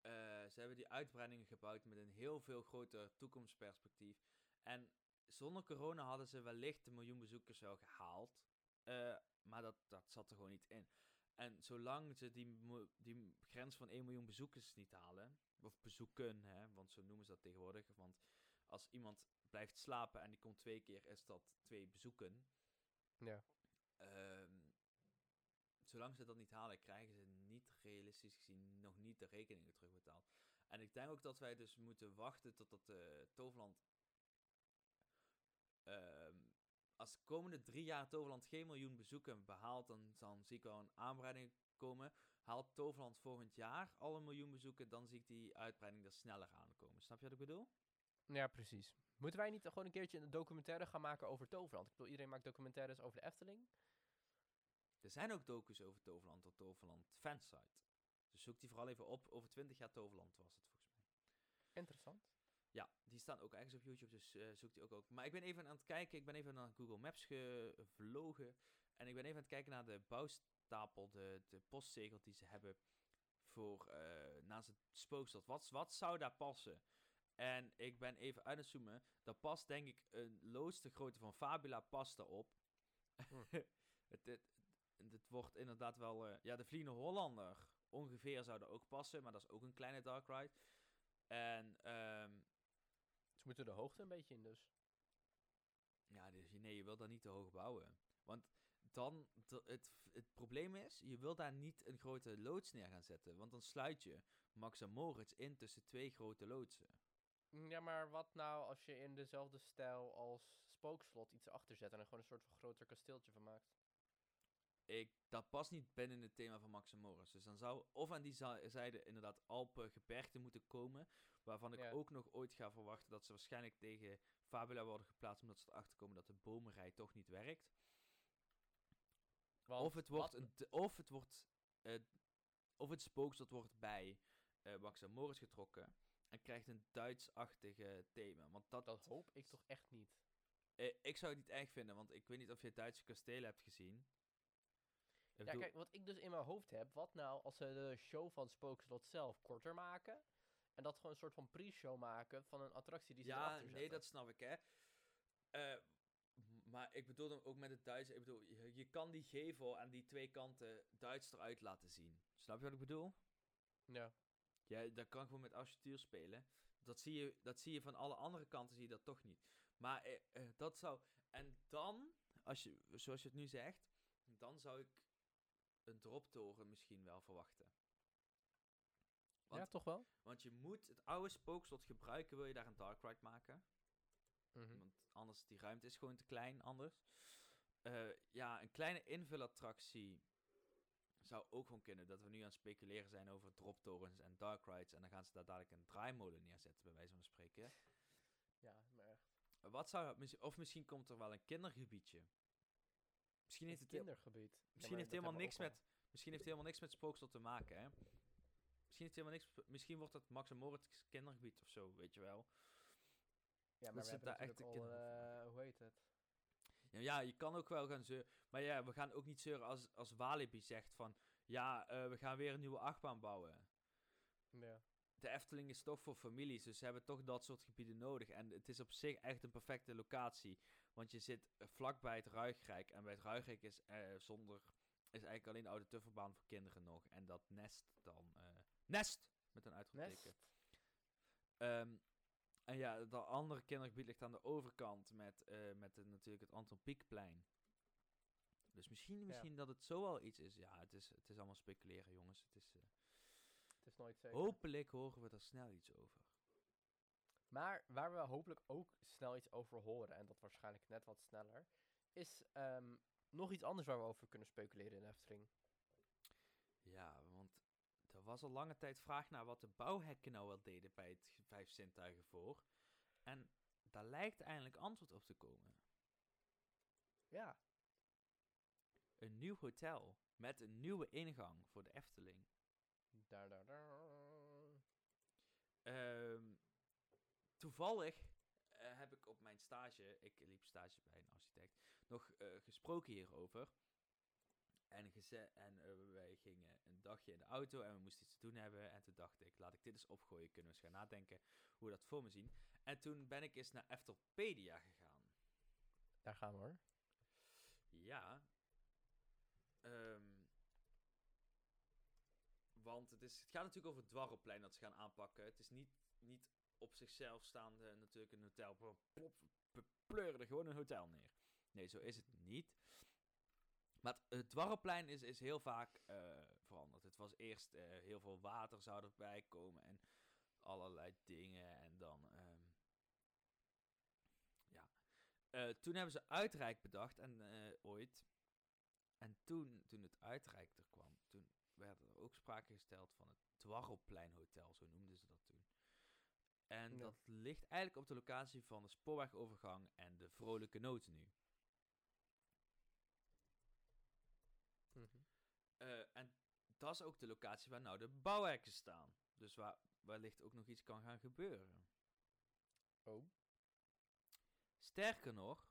eh, ze hebben die uitbreidingen gebouwd met een heel veel groter toekomstperspectief. En zonder corona hadden ze wellicht de miljoen bezoekers wel gehaald. eh, maar dat, dat zat er gewoon niet in. En zolang ze die, die grens van 1 miljoen bezoekers niet halen, of bezoeken, hè, want zo noemen ze dat tegenwoordig. Want als iemand blijft slapen en die komt twee keer, is dat twee bezoeken. Ja. Ehm, zolang ze dat niet halen, krijgen ze niet realistisch gezien nog niet de rekeningen terugbetaald. En ik denk ook dat wij dus moeten wachten totdat de Toverland. Als de komende drie jaar Toverland geen miljoen bezoeken behaalt, dan, dan zie ik wel een aanbreiding komen. Haalt Toverland volgend jaar al een miljoen bezoeken, dan zie ik die uitbreiding er sneller aankomen. Snap je wat ik bedoel? Ja, precies. Moeten wij niet gewoon een keertje een documentaire gaan maken over Toverland? Ik bedoel, iedereen maakt documentaires over de Efteling. Er zijn ook docus over Toverland op Toverland fansite. Dus zoek die vooral even op. Over 20 jaar Toverland was het volgens mij. Interessant. Ja, die staan ook ergens op YouTube, dus eh, zoek die ook ook. Maar ik ben even aan het kijken, ik ben even naar Google Maps gevlogen. En ik ben even aan het kijken naar de bouwstapel, de, de postzegel die ze hebben voor eh, naast het spookslot. Wat, wat zou daar passen? En ik ben even uit het zoomen. Daar past denk ik een loods de grootte van Fabula past daarop. Hm. het, het, het wordt inderdaad wel... eh, ja, de Vliegende Hollander ongeveer zou er ook passen, maar dat is ook een kleine dark ride. En Ze moeten de hoogte een beetje in dus. ja, dus, nee, je wil daar niet te hoog bouwen. Want dan, het, het probleem is, je wil daar niet een grote loods neer gaan zetten. Want dan sluit je Max en Moritz in tussen twee grote loodsen. Ja, maar wat nou als je in dezelfde stijl als Spookslot iets erachter zet en er gewoon een soort van groter kasteeltje van maakt? Ik, dat past niet binnen het thema van Max en Moritz. Dus dan zou of aan die zijde inderdaad Alpen gebergte moeten komen. Waarvan ik Ja. ook nog ooit ga verwachten dat ze waarschijnlijk tegen Fabula worden geplaatst. Omdat ze erachter komen dat de bomenrij toch niet werkt. Want of het wordt, wat- een, d- of het wordt, eh, of het spookslot wordt bij eh Max en Moritz getrokken. En krijgt een Duits-achtige thema. Want dat, dat hoop ik toch echt niet. eh, ik zou het niet erg vinden, want ik weet niet of je Duitse kastelen hebt gezien. Ja, bedoel- kijk, wat ik dus in mijn hoofd heb, wat nou als ze de show van Spookslot zelf korter maken? En dat gewoon een soort van pre-show maken van een attractie die ze Ja, erachter nee, dat snap ik, hè. Eh, maar ik bedoel dan ook met het Duits. Ik bedoel, je, je kan die gevel aan die twee kanten Duits eruit laten zien. Snap je wat ik bedoel? Ja. Ja, dat kan gewoon met architectuur spelen. Dat zie, je, dat zie je van alle andere kanten, zie je dat toch niet. Maar eh, eh, dat zou... En dan, als je, zoals je het nu zegt, dan zou ik een droptoren misschien wel verwachten. Want, ja, toch wel? want je moet het oude spookslot gebruiken, wil je daar een dark ride maken. Mhm. Want anders, die ruimte is gewoon te klein anders. Eh, ja, een kleine invulattractie zou ook gewoon kunnen. Dat we nu aan het speculeren zijn over droptorens en dark rides. En dan gaan ze daar dadelijk een draaimolen neerzetten, bij wijze van spreken. Ja, maar echt. Wat zou Of misschien komt er wel een kindergebiedje. Misschien heeft Het kindergebied. Misschien heeft dat helemaal we niks met... Misschien heeft het helemaal niks met spookslot te maken, hè. Misschien, heeft helemaal niks, misschien wordt het Max en Moritz kindergebied of zo, weet je wel. Ja, maar dat we ze hebben daar echt al, eh, hoe heet het? Ja, ja, je kan ook wel gaan zeuren. Maar ja, we gaan ook niet zeuren als, als Walibi zegt van... Ja, eh, we gaan weer een nieuwe achtbaan bouwen. Ja. De Efteling is toch voor families, dus ze hebben toch dat soort gebieden nodig. En het is op zich echt een perfecte locatie. Want je zit eh, vlakbij het Ruigrijk. En bij het Ruigrijk is eh, zonder... Is eigenlijk alleen de oude tufferbaan voor kinderen nog. En dat nest dan... eh, nest! Met een uitroepteken. Nest. Ehm, en ja, dat andere kindergebied ligt aan de overkant met, met de, natuurlijk het Anton Pieckplein. Dus misschien, misschien dat het zo wel iets is. Ja, het is, het is allemaal speculeren, jongens. Het is, Het is nooit zeker. hopelijk horen we er snel iets over. Maar waar we hopelijk ook snel iets over horen, en dat waarschijnlijk net wat sneller, is ehm, nog iets anders waar we over kunnen speculeren in de Efteling. Ja, want er was al lange tijd vraag naar wat de bouwhekken nou wel deden bij het Vijf Zintuigen voor. En daar lijkt eindelijk antwoord op te komen. Ja, Een nieuw hotel met een nieuwe ingang voor de Efteling. daar, daar, daar. Ehm, toevallig eh, heb ik op mijn stage, ik liep stage bij een architect, nog eh, gesproken hierover. En, en eh, wij gingen een dagje in de auto en we moesten iets te doen hebben. En toen dacht ik, laat ik dit eens opgooien, kunnen we eens gaan nadenken hoe we dat voor me zien. En toen ben ik eens naar Eftelpedia gegaan. Daar gaan we hoor. Ja. Ehm, want het, is, het gaat natuurlijk over het dwarrelplein dat ze gaan aanpakken. Het is niet, niet op zichzelf staande natuurlijk een hotel. We pleuren gewoon een hotel neer. Nee, zo is het niet. Maar het, het is, is heel vaak eh, veranderd. Het was eerst eh, heel veel water zou erbij komen en allerlei dingen. En dan, ehm, ja. Eh, toen hebben ze Uitrijk bedacht en ooit. En toen, toen het Uitrijk er kwam, toen werd er ook sprake gesteld van het Dwarrelpleinhotel, zo noemden ze dat toen. En Ja. dat ligt eigenlijk op de locatie van de spoorwegovergang en de Vrolijke Noot nu. Mhm. Eh, en dat is ook de locatie waar nou de bouwhekken staan. Dus waar wellicht ook nog iets kan gaan gebeuren. Oh, Sterker nog,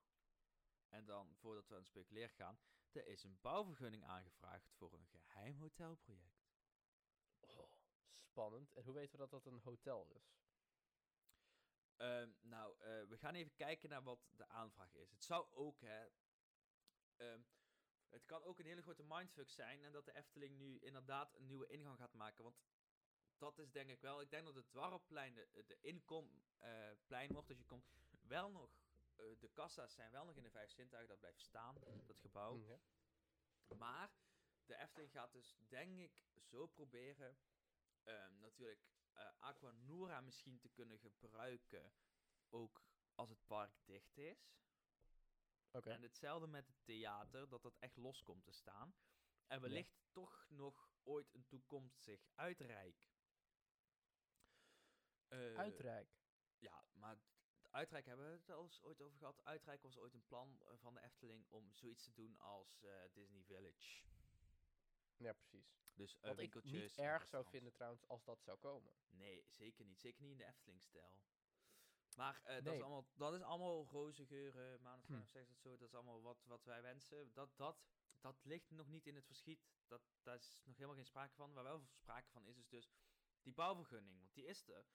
en dan voordat we aan het speculeren gaan, er is een bouwvergunning aangevraagd voor een geheim hotelproject. oh, spannend. En hoe weten we dat dat een hotel is? Ehm, nou, eh, we gaan even kijken naar wat de aanvraag is. Het zou ook, hè. ehm, het kan ook een hele grote mindfuck zijn. En dat de Efteling nu inderdaad een nieuwe ingang gaat maken. Want dat is denk ik wel. Ik denk dat het Dwarrelplein de, de inkomplein wordt. Dus je komt wel nog. eh, de kassa's zijn wel nog in de vijf zintuigen. Dat blijft staan, dat gebouw. Mm, ja. Maar de Efteling gaat dus, denk ik, zo proberen. ehm, natuurlijk eh Aquanura misschien te kunnen gebruiken. Ook als het park dicht is. Oké. En hetzelfde met het theater, dat dat echt los komt te staan. En wellicht toch nog ooit een toekomstig uitrijk. Eh, Uitrijk. Ja, maar uitrijk hebben we het al eens ooit over gehad. Uitrijk was ooit een plan eh, van de Efteling om zoiets te doen als Disney Village. Ja, precies. Dus eh, Wat ik niet erg zou vinden trouwens als dat zou komen. Nee, zeker niet. Zeker niet in de Efteling-stijl. Maar eh, dat, is allemaal, dat is allemaal roze geuren, maneschijn Hm. of dat zo. Dat is allemaal wat, wat wij wensen. Dat, dat, dat ligt nog niet in het verschiet. Dat, daar is nog helemaal geen sprake van. Waar wel sprake van is, is dus die bouwvergunning. Want die is er.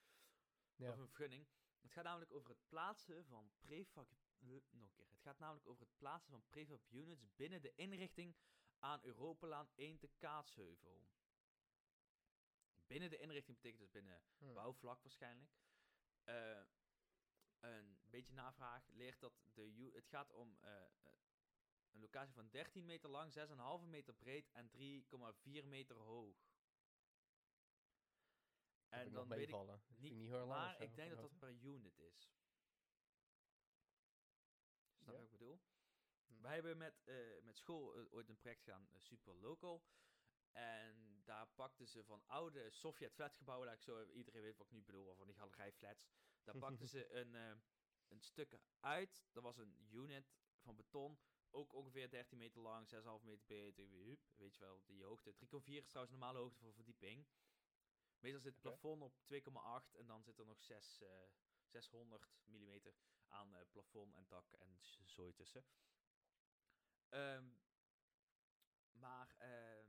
Ja. Of een vergunning. Het gaat namelijk over het plaatsen van prefab... Nog een keer. Het gaat namelijk over het plaatsen van prefab units binnen de inrichting aan Europalaan 1 te Kaatsheuvel. Binnen de inrichting betekent dus binnen Hm. bouwvlak waarschijnlijk. Eh, een beetje navraag leert dat de het gaat om eh, eh, een locatie van 13 meter lang, 6,5 meter breed en 3,4 meter hoog. En dan weet ik niet, niet maar ik denk dat dat per unit is. Snap Ja. ik. Wij hebben met, eh, met school eh, ooit een project gedaan, eh, Super Local. En daar pakten ze van oude Sovjet flatgebouwen, laat ik zo iedereen weet wat ik nu bedoel, van die galerij-flats. Daar pakten ze een, een stuk uit. Dat was een unit van beton, ook ongeveer 13 meter lang, 6,5 meter breed. Weet je wel, die hoogte. 3,4 is trouwens normale hoogte voor verdieping. Meestal zit het plafond op 2,8 en dan zit er nog 6, eh 600 mm aan plafond en dak en zooi tussen. Ehm, maar ehm,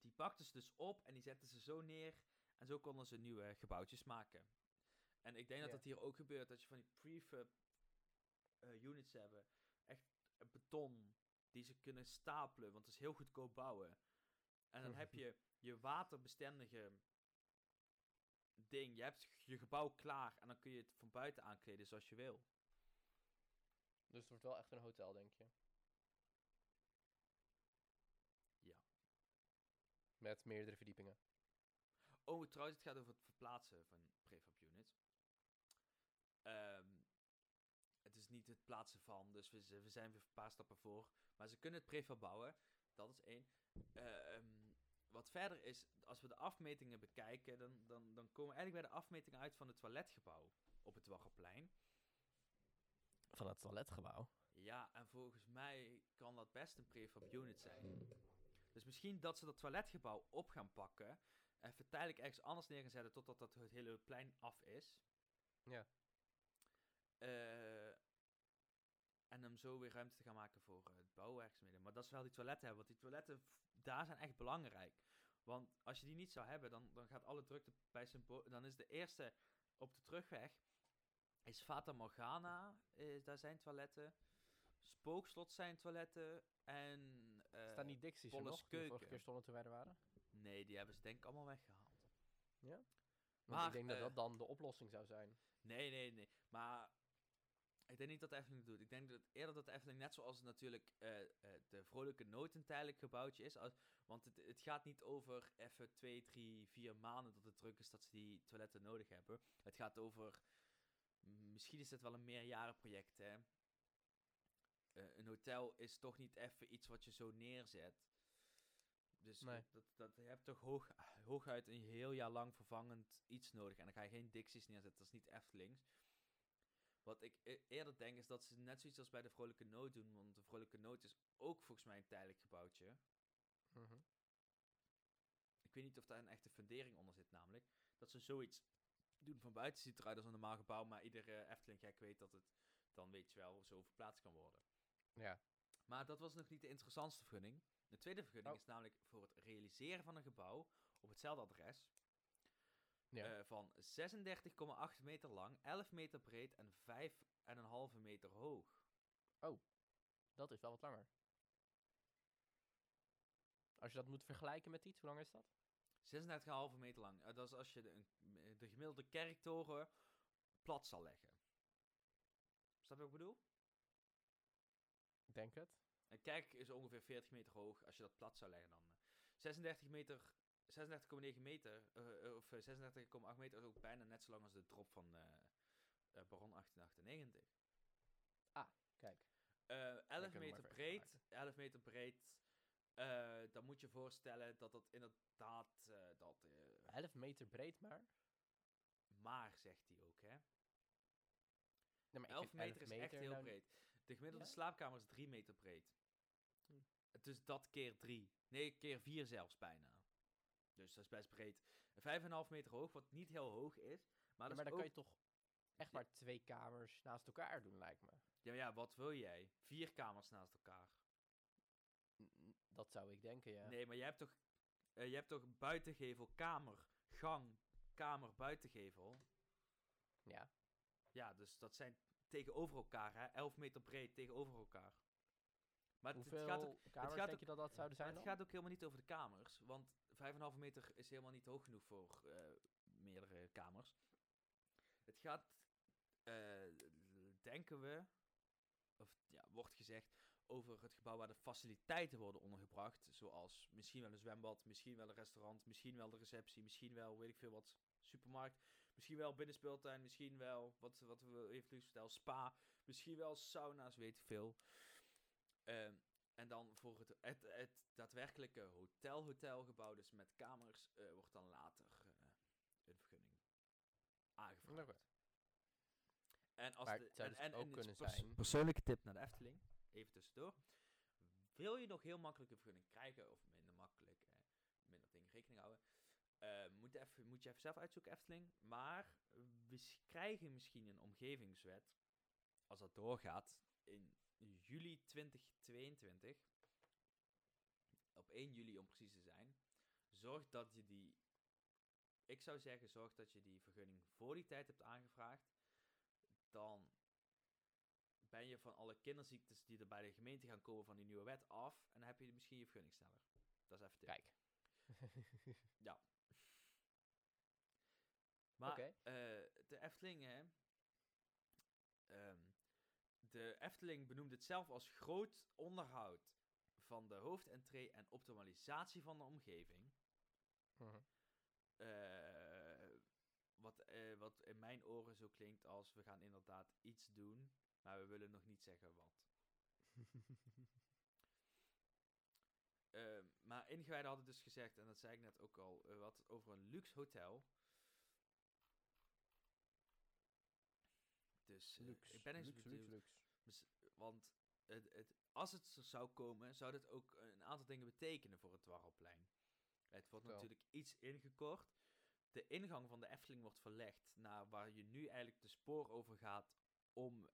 die pakten ze dus op en die zetten ze zo neer. En zo konden ze nieuwe gebouwtjes maken. En ik denk dat Ja. dat hier ook gebeurt. Dat je van die prefab eh, units hebben. Echt beton. Die ze kunnen stapelen. Want het is heel goedkoop bouwen. En dan heb je je waterbestendige ding. Je hebt je gebouw klaar. En dan kun je het van buiten aankleden zoals je wil. Dus het wordt wel echt een hotel, denk je. Met meerdere verdiepingen. Oh, trouwens, het gaat over het verplaatsen van prefab units. Ehm, het is niet het plaatsen van, dus we, we zijn weer een paar stappen voor. Maar ze kunnen het prefab bouwen, dat is één. Ehm, wat verder is, als we de afmetingen bekijken, dan, dan, dan komen we eigenlijk bij de afmetingen uit van het toiletgebouw op het Waggeplein. Van het toiletgebouw. Ja, en volgens mij kan dat best een prefab unit zijn. Dus misschien dat ze dat toiletgebouw op gaan pakken. Even tijdelijk ergens anders neer gaan zetten totdat dat het hele plein af is. Ja. Eh, en hem zo weer ruimte te gaan maken voor eh, het bouwwerkzaamheden. Maar dat is wel die toiletten hebben, want die toiletten, daar zijn echt belangrijk. Want als je die niet zou hebben, dan, dan gaat alle drukte bij Symbo Dan is de eerste op de terugweg, is Fata Morgana, is, daar zijn toiletten. Spookslot zijn toiletten. En... eh, Staan die Dixies er nog, die vorige keuken. keer stonden toen wij er waren? Nee, die hebben ze denk ik allemaal weggehaald. Want Maar, ik denk dat eh, dat dan de oplossing zou zijn. Nee, nee, nee. Maar ik denk niet dat de Efteling het doet. Ik denk dat eerder dat de Efteling, net zoals natuurlijk eh, de Vrolijke Noot een tijdelijk gebouwtje is. Als, want het, het gaat niet over even twee, drie, vier maanden dat het druk is dat ze die toiletten nodig hebben. Het gaat over, misschien is het wel een meerjarenproject, hè. Eh, een hotel is toch niet even iets wat je zo neerzet. Dus Nee. dat, dat, je hebt toch hoog, hooguit een heel jaar lang vervangend iets nodig. En dan ga je geen Dixies neerzetten, dat is niet Eftelings. Wat ik e- eerder denk is dat ze net zoiets als bij de Vrolijke Noot doen. Want de Vrolijke Noot is ook volgens mij een tijdelijk gebouwtje. Mhm. Ik weet niet of daar een echte fundering onder zit namelijk. Dat ze zoiets doen van buiten ziet eruit als een normaal gebouw. Maar iedere Efteling gek weet dat het dan weet je wel zo verplaatst kan worden. Ja. Maar dat was nog niet de interessantste vergunning. De tweede vergunning Oh. is namelijk voor het realiseren van een gebouw op hetzelfde adres. Ja. eh, van 36,8 meter lang, 11 meter breed en 5,5 meter hoog. Dat is wel wat langer. Als je dat moet vergelijken met iets, hoe lang is dat? 36,5 meter lang. Eh, dat is als je de, de gemiddelde kerktoren plat zal leggen. Snap je wat ik bedoel? Ik denk het. Een kerk is ongeveer 40 meter hoog. Als je dat plat zou leggen, dan eh, 36 meter, 36,9 meter, eh, eh, of eh, 36,8 meter is ook bijna net zo lang als de drop van eh, eh, Baron 1898. Kijk. Eh 11 kunnen we maar meter breed, maken. 11 meter breed. eh, dan moet je voorstellen dat dat inderdaad, eh, dat, eh, 11 meter breed maar. maar zegt hij ook, hè. Nee, maar ik 11 vind meter is echt heel nou- breed. De gemiddelde Ja? slaapkamer is 3 meter breed. Hm. Dus dat keer 3. Nee, keer 4 zelfs bijna. Dus dat is best breed. 5,5 meter hoog, wat niet heel hoog is. Maar, Ja, maar dan ook... kan je toch echt maar twee kamers naast elkaar doen, lijkt me. Ja, ja, wat wil jij? Vier kamers naast elkaar. Dat zou ik denken, ja. Nee, maar je hebt toch, eh, je hebt toch buitengevel, kamer, gang, kamer, buitengevel. Ja. Ja, dus dat zijn tegenover elkaar, hè? 11 meter breed tegenover elkaar. Maar het, het gaat ook, kamers gaat denk ook- je dat dat zouden zijn het dan? gaat ook helemaal niet over de kamers. Want 5,5 meter is helemaal niet hoog genoeg voor eh, meerdere kamers. Het gaat, eh, denken we, of ja, wordt gezegd, over het gebouw waar de faciliteiten worden ondergebracht. Zoals misschien wel een zwembad, misschien wel een restaurant, misschien wel de receptie, misschien wel, weet ik veel wat, supermarkt. Misschien wel binnenspeeltuin, misschien wel, wat, wat we even vertellen, spa. Misschien wel sauna's, weet ik veel. Ehm, en dan voor het, het, het daadwerkelijke hotel-hotelgebouw, dus met kamers, eh, wordt dan later eh, een vergunning aangevraagd. Oké. En als Maar de, het zou en, dus en, ook en kunnen pers- zijn- Persoonlijke tip naar de Efteling, even tussendoor. Wil je nog heel makkelijk een vergunning krijgen, of minder makkelijk, eh, minder dingen rekening houden, eh, moet, even, moet je even zelf uitzoeken, Efteling. Maar we krijgen misschien een omgevingswet, als dat doorgaat, in juli 2022. Op 1 juli om precies te zijn. Zorg dat je die. Ik zou zeggen, zorg dat je die vergunning voor die tijd hebt aangevraagd. Dan ben je van alle kinderziektes die er bij de gemeente gaan komen van die nieuwe wet af. En dan heb je misschien je vergunning sneller. Dat is even tip. Kijk. Maar eh, de Efteling, hè. ehm, de Efteling benoemde het zelf als groot onderhoud van de hoofdentree en optimalisatie van de omgeving. Mhm. Eh, wat, eh, wat in mijn oren zo klinkt als we gaan inderdaad iets doen, maar we willen nog niet zeggen wat. Eh, maar ingewijden hadden dus gezegd, en dat zei ik net ook al, wat over een luxe hotel. Dus eh, Luxe, ik ben eens luxe, luxe, Want het, het, als het zo zou komen, zou dit ook een aantal dingen betekenen voor het Dwarrelplein. Het wordt natuurlijk iets ingekort. De ingang van de Efteling wordt verlegd naar waar je nu eigenlijk de spoor over gaat om,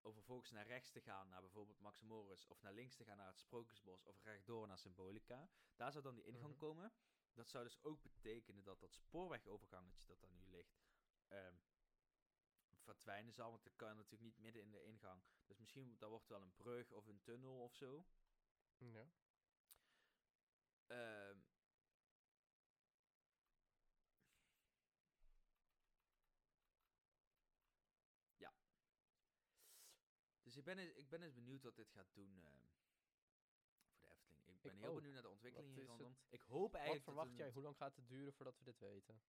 om vervolgens naar rechts te gaan naar bijvoorbeeld Max Morris of naar links te gaan naar het Sprookjesbos of rechtdoor naar Symbolica. Daar zou dan die ingang Mhm. komen. Dat zou dus ook betekenen dat dat spoorwegovergangetje dat daar nu ligt ehm, verdwijnen zal, want dat kan natuurlijk niet midden in de ingang. Dus misschien dat wordt wel een brug of een tunnel of zo. Ja. Ehm, ja. Dus ik ben, eens, ik ben eens benieuwd wat dit gaat doen ehm, voor de Efteling. Ik ben Ik heel ook. benieuwd naar de ontwikkeling Wat hier rondom. het- Ik hoop Wat eigenlijk dat verwacht jij? Hoe lang gaat het duren voordat we dit weten?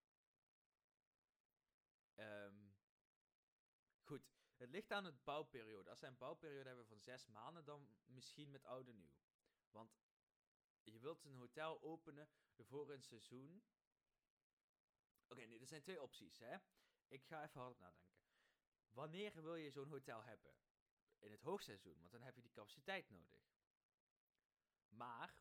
Ehm, goed, het ligt aan het bouwperiode. Als zij een bouwperiode hebben van zes maanden, dan misschien met oude nieuw. Want je wilt een hotel openen voor een seizoen. Oké, er zijn twee opties, hè. Ik ga even hard nadenken. Wanneer wil je zo'n hotel hebben? In het hoogseizoen, want dan heb je die capaciteit nodig. Maar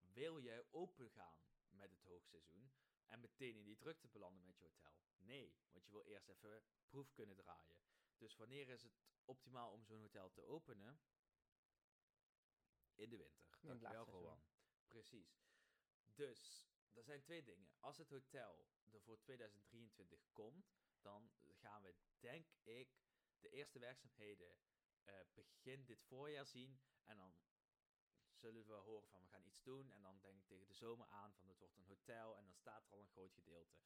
wil je open gaan met het hoogseizoen en meteen in die drukte belanden met je hotel? Nee, want je wil eerst even proef kunnen draaien. Dus wanneer is het optimaal om zo'n hotel te openen? In de winter. Dankjewel. Rowan. Precies. Dus, er zijn twee dingen. Als het hotel er voor 2023 komt, dan gaan we, denk ik, de eerste werkzaamheden eh, begin dit voorjaar zien. En dan zullen we horen van we gaan iets doen. En dan denk ik tegen de zomer aan van het wordt een hotel. En dan staat er al een groot gedeelte.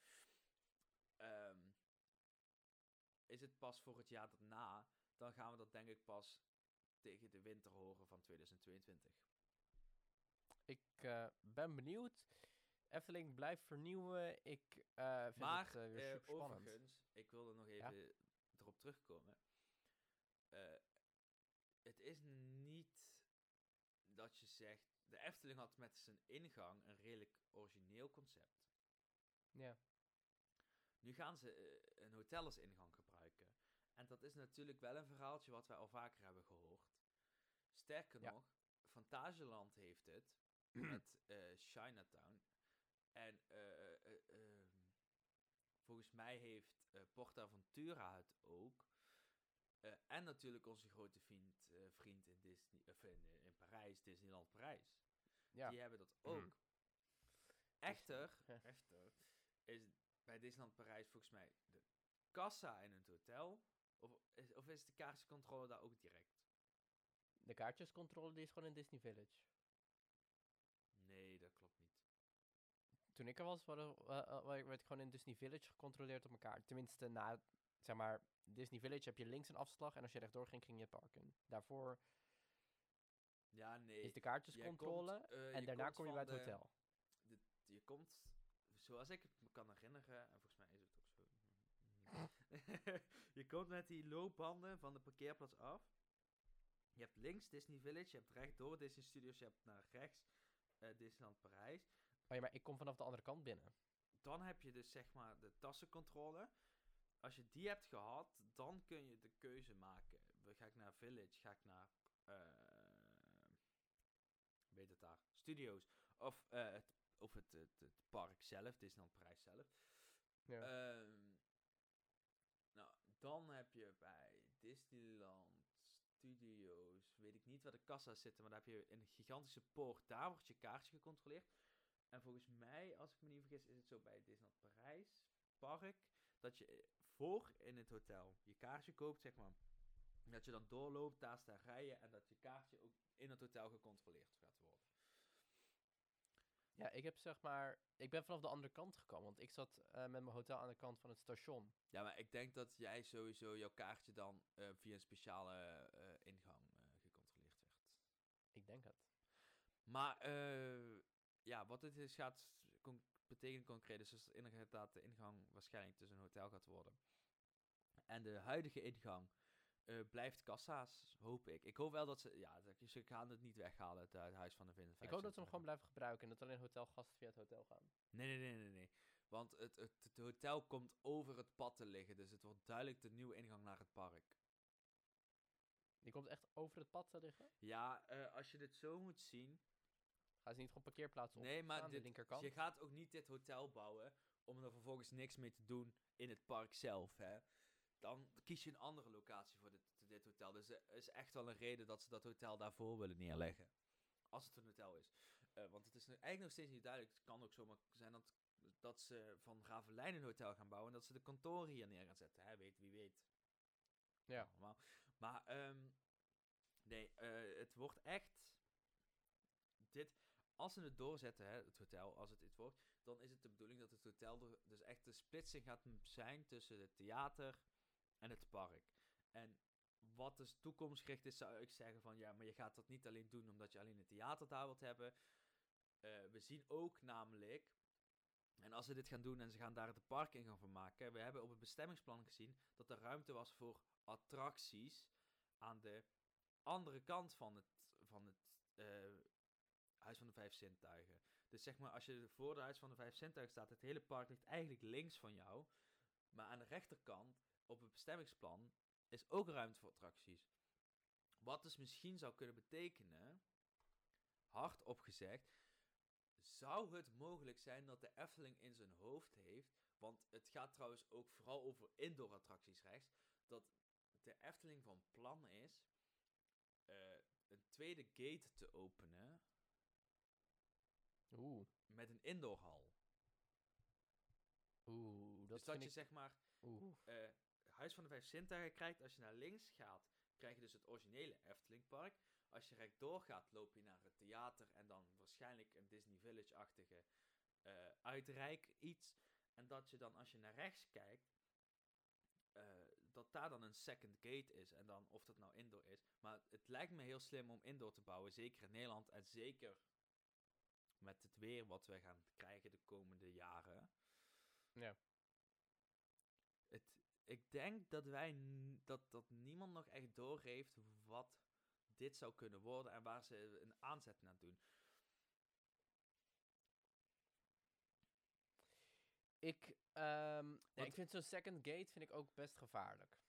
Ehm, is het pas voor het jaar daarna, dan gaan we dat denk ik pas tegen de winter horen van 2022. Ik eh, ben benieuwd. Efteling blijft vernieuwen. Ik eh, vind Maar het eh, weer super spannend. overigens, ik wil er nog even erop terugkomen. Het is niet dat je zegt, de Efteling had met zijn ingang een redelijk origineel concept. Ja. Nu gaan ze eh, een hotel als ingang gebruiken. En dat is natuurlijk wel een verhaaltje wat wij al vaker hebben gehoord. Sterker Ja. nog, Fantasieland heeft het met eh, Chinatown. En eh, eh, ehm, volgens mij heeft eh, PortAventura het ook. Eh, en natuurlijk onze grote vriend, eh, vriend in, Disney, of in, eh, in Parijs, Disneyland Parijs. Ja. Die hebben dat Mm. ook. Echter, echter is bij Disneyland Parijs volgens mij de kassa in het hotel. Of is, of is de kaartjescontrole daar ook direct? De kaartjescontrole die is gewoon in Disney Village. Nee, dat klopt niet. Toen ik er was, werd ik gewoon in Disney Village gecontroleerd op elkaar. Tenminste, na, zeg maar, Disney Village heb je links een afslag en als je rechtdoor ging, ging je het park in. Daarvoor Ja, nee. is de kaartjescontrole komt, eh, en daarna kom je bij het hotel. de- je komt, zoals ik het me kan herinneren, en volgens mij is het ook zo. je komt met die loopbanden van de parkeerplaats af. Je hebt links Disney Village, je hebt rechtdoor Disney Studios, je hebt naar rechts eh, Disneyland Parijs. Oh ja, maar ik kom vanaf de andere kant binnen. Dan heb je dus zeg maar de tassencontrole. Als je die hebt gehad, dan kun je de keuze maken. Ga ik naar Village, ga ik naar, eh weet het daar, Studios. Of, eh, het, of het, het, het park zelf, Disneyland Parijs zelf. Ja. Ehm, nou, dan heb je bij Disneyland Studios, weet ik niet waar de kassa's zitten, maar daar heb je een gigantische poort. Daar wordt je kaartje gecontroleerd. En volgens mij, als ik me niet vergis, is het zo bij Disneyland Parijs park, dat je eh, voor in het hotel je kaartje koopt, zeg maar. Dat je dan doorloopt, daar staan rijen en dat je kaartje ook in het hotel gecontroleerd gaat worden. Ja, ik heb zeg maar, ik ben vanaf de andere kant gekomen, want ik zat eh, met mijn hotel aan de kant van het station. Ja, maar ik denk dat jij sowieso jouw kaartje dan eh, via een speciale ingang gecontroleerd werd. Ik denk het. Maar eh, ja, wat dit is, gaat betekenen concreet is dus dat inderdaad de ingang waarschijnlijk dus een hotel gaat worden. En de huidige ingang eh, blijft kassa's, hoop ik. Ik hoop wel dat ze, ja, ze gaan het niet weghalen, het, eh, het huis van de Vin. Ik hoop dat ze hem gewoon blijven gebruiken en dat alleen hotelgasten via het hotel gaan. Nee, nee, nee, nee, nee. Want het, het, het hotel komt over het pad te liggen, dus het wordt duidelijk de nieuwe ingang naar het park. Die komt echt over het pad te liggen. Ja, eh, als je dit zo moet zien, Gaan ze niet gewoon parkeerplaatsen op Nee, maar aan de linkerkant? je gaat ook niet dit hotel bouwen om er vervolgens niks mee te doen in het park zelf, hè. Dan kies je een andere locatie voor dit, dit hotel. Dus er is echt wel een reden dat ze dat hotel daarvoor willen neerleggen. Als het een hotel is. Eh, want het is eigenlijk nog steeds niet duidelijk. Het kan ook zomaar zijn dat, dat ze van Ravelijn een hotel gaan bouwen en dat ze de kantoren hier neer gaan zetten. Hè? Weet, wie weet. Ja. Allemaal. Maar, ehm, nee, eh, het wordt echt... Dit, als ze het doorzetten, hè, het hotel, als het dit wordt, dan is het de bedoeling dat het hotel dus echt de splitsing gaat zijn tussen het theater en het park. En wat dus toekomstgericht is, zou ik zeggen van ja, maar je gaat dat niet alleen doen omdat je alleen het theater daar wilt hebben. Eh, we zien ook namelijk, en als ze dit gaan doen en ze gaan daar de parkingang van maken, we hebben op het bestemmingsplan gezien dat er ruimte was voor attracties aan de andere kant van het, van het eh, Huis van de Vijf Zintuigen. Dus zeg maar, als je voor de Huis van de Vijf Zintuigen staat, het hele park ligt eigenlijk links van jou. Maar aan de rechterkant, op het bestemmingsplan, is ook ruimte voor attracties. Wat dus misschien zou kunnen betekenen, hardop gezegd, zou het mogelijk zijn dat de Efteling in zijn hoofd heeft, want het gaat trouwens ook vooral over indoor attracties rechts, dat de Efteling van plan is eh, een tweede gate te openen Oeh, met een indoorhal. oeh, dat dus dat je ik... zeg maar eh, Huis van de Vijf Zintuigen krijgt. Als je naar links gaat, krijg je dus het originele Eftelingpark. Als je rechtdoor gaat, loop je naar het theater en dan waarschijnlijk een Disney Village-achtige eh uitrijk iets. En dat je dan, als je naar rechts kijkt, eh, dat daar dan een second gate is. En dan of dat nou indoor is. Maar het lijkt me heel slim om indoor te bouwen, zeker in Nederland en zeker met het weer wat we gaan krijgen de komende jaren. Ja. Het, ik denk dat wij dat, dat niemand nog echt doorheeft wat dit zou kunnen worden en waar ze een aanzet naar doen. Ik, ehm, ja, ik vind zo'n second gate vind ik ook best gevaarlijk.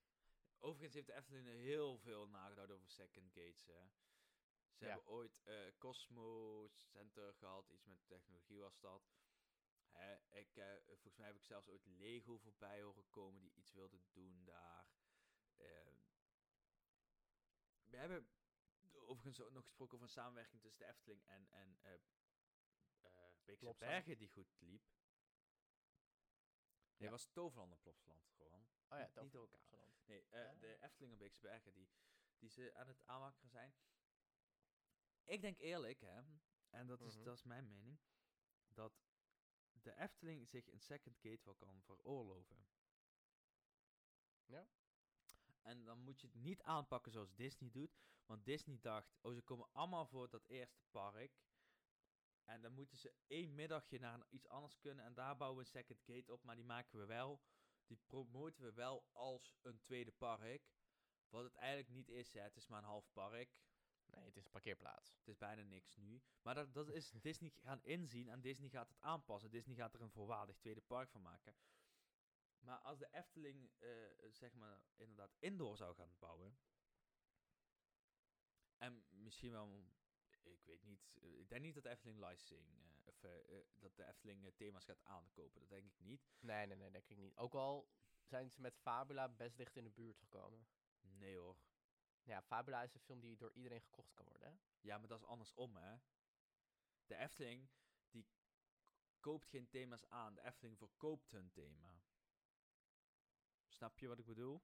Overigens heeft de Efteling heel veel nagedacht over second gates. Hè. Ze Ja. hebben ooit eh, Cosmo Center gehad, iets met technologie was dat. Hè, ik, eh, volgens mij heb ik zelfs ooit Lego voorbij horen komen die iets wilde doen daar. Ehm, we hebben overigens ook nog gesproken over een samenwerking tussen de Efteling en, en eh Beekse. Bergen die goed liep. Nee, Ja. was Toverland en Plopsaland gewoon. Oh ja, Niet- dat niet door elkaar. Nee, de Efteling en Beekse Bergen die, die ze aan het aanwakkeren zijn. Ik denk eerlijk, hè, en dat is, Mhm. dat is mijn mening, dat de Efteling zich een second gate wel kan veroorloven. Ja. En dan moet je het niet aanpakken zoals Disney doet, want Disney dacht, oh ze komen allemaal voor dat eerste park. En dan moeten ze één middagje naar een- iets anders kunnen en daar bouwen we een second gate op, maar die maken we wel, die promoten we wel als een tweede park. Wat het eigenlijk niet is, hè. het is maar een half park. Nee, het is een parkeerplaats. Het is bijna niks nu. Maar dat, dat is Disney gaan inzien en Disney gaat het aanpassen. Disney gaat er een volwaardig tweede park van maken. Maar als de Efteling, eh, zeg maar, inderdaad indoor zou gaan bouwen. En misschien wel, ik weet niet, eh, ik denk niet dat de Efteling licensing, eh, of dat de Efteling thema's gaat aankopen. Dat denk ik niet. Nee, nee, nee, denk ik niet. Ook al zijn ze met Fabula best dicht in de buurt gekomen. Nee hoor. Ja, Fabula is een film die door iedereen gekocht kan worden, hè? Ja, maar dat is andersom, hè. De Efteling, die koopt geen thema's aan. De Efteling verkoopt hun thema. Snap je wat ik bedoel?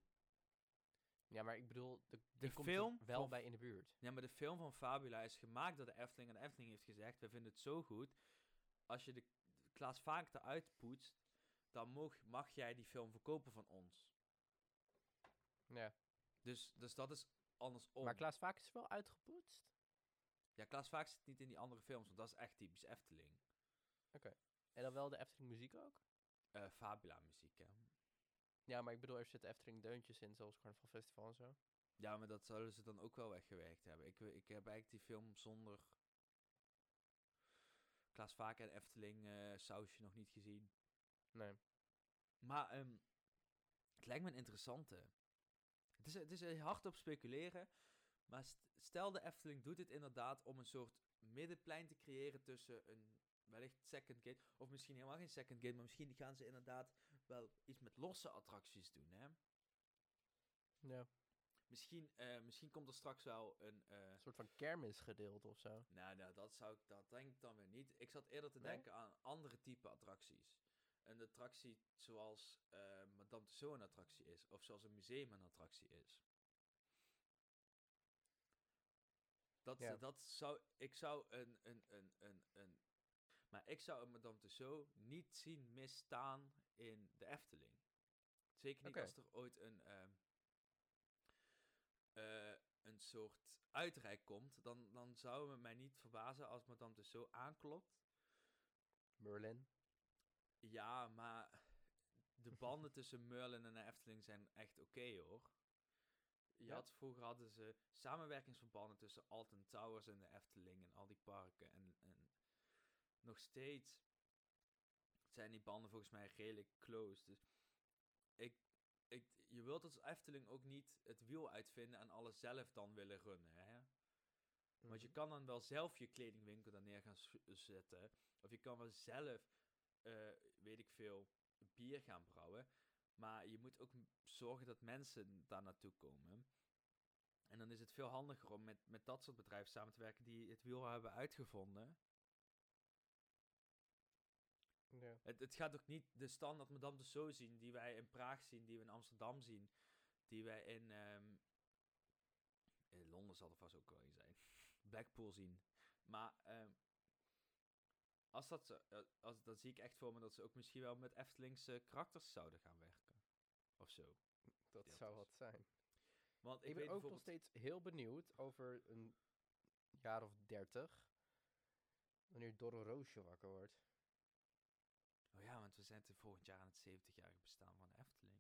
Ja, maar ik bedoel, de, De komt er film wel bij in de buurt. Ja, maar de film van Fabula is gemaakt door de Efteling. En de Efteling heeft gezegd, we vinden het zo goed. Als je de Klaas Vaak eruit poetst, dan mag, mag jij die film verkopen van ons. Ja. Dus, dus dat is andersom. Maar Klaas Vaak is wel uitgepoetst. Ja, Klaas Vaak zit niet in die andere films, want dat is echt typisch Efteling. En dan wel de Efteling muziek ook? Eh, Fabula muziek, hè. Ja, maar ik bedoel, er zitten Efteling deuntjes in, zoals Carnaval Festival en zo. Ja, maar dat zouden ze dan ook wel weggewerkt hebben. Ik, ik heb eigenlijk die film zonder Klaas Vaak en Efteling eh, sausje nog niet gezien. Nee. Maar ehm, het lijkt me een interessante. Het is, het is er hard op speculeren. Maar st- stel de Efteling doet dit inderdaad om een soort middenplein te creëren tussen een wellicht second gate. Of misschien helemaal geen second gate. Maar misschien gaan ze inderdaad wel iets met losse attracties doen. Hè? Ja. Misschien, eh, misschien komt er straks wel een... eh, Een soort van kermisgedeelte of zo. nou, nou, dat zou ik, dat denk ik dan weer niet. Ik zat eerder te Nee? denken aan andere type attracties. Een attractie zoals eh Madame Tussauds een attractie is. Of zoals een museum een attractie is. Dat, Ja. dat zou, ik zou een, een, een, een, een, maar ik zou een Madame Tussauds niet zien misstaan in de Efteling. Zeker niet als er ooit een, ehm, eh, een soort uitreik komt, dan, dan zou het mij niet verbazen als Madame Tussauds aanklopt. Merlin. Ja, maar de banden tussen Merlin en de Efteling zijn echt oké hoor. Je Ja? had, vroeger hadden ze samenwerkingsverbanden tussen Alton Towers en de Efteling en al die parken. En, en nog steeds zijn die banden volgens mij redelijk close. Dus ik, ik, je wilt als Efteling ook niet het wiel uitvinden en alles zelf dan willen runnen. Hè? Want je Mhm. kan dan wel zelf je kledingwinkel daar neer gaan zetten. Of je kan wel zelf, eh, weet ik veel, bier gaan brouwen. Maar je moet ook zorgen dat mensen daar naartoe komen. En dan is het veel handiger om met, met dat soort bedrijven samen te werken die het wiel hebben uitgevonden. Ja. Het, het gaat ook niet de standaard Madame Tussauds zien die wij in Praag zien, die we in Amsterdam zien, die wij in, ehm, in Londen zal er vast ook wel zijn, Blackpool zien. Maar ehm, als dat zo, eh, als, dan zie ik echt voor me dat ze ook misschien wel met Eftelingse karakters zouden gaan werken. Of zo. Dat deeltjes. zou wat zijn. Want Ik, ik, ben ook nog steeds heel benieuwd over een jaar of dertig. Wanneer Dorre Roosje wakker wordt. Oh ja, want we zijn te volgend jaar aan het 70-jarig bestaan van de Efteling.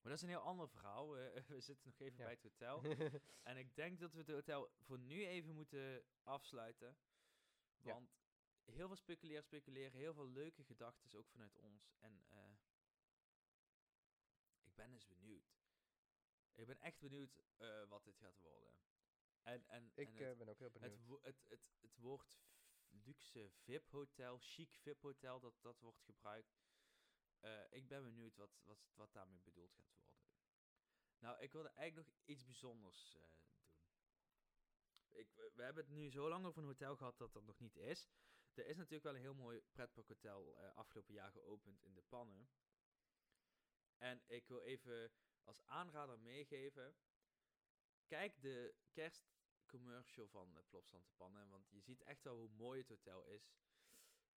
Maar dat is een heel ander verhaal. we zitten nog even Ja. bij het hotel. En ik denk dat we het hotel voor nu even moeten afsluiten. Want heel veel speculeren, speculeren. Heel veel leuke gedachten, ook vanuit ons. En eh, ik ben eens benieuwd. Ik ben echt benieuwd eh, wat dit gaat worden. En, en, ik en eh, het, ben ook heel benieuwd. het, wo- het, het, het woord luxe VIP-hotel, chic VIP-hotel, dat, dat wordt gebruikt. Ik ben benieuwd wat, wat, wat daarmee bedoeld gaat worden. Nou, ik wilde eigenlijk nog iets bijzonders doen. Ik, we, we hebben het nu zo lang over een hotel gehad dat dat nog niet is. Er is natuurlijk wel een heel mooi pretparkhotel eh afgelopen jaar geopend in de Pannen. En ik wil even als aanrader meegeven. Kijk de kerstcommercial van uh, Plopsland de Pannen. Want je ziet echt wel hoe mooi het hotel is.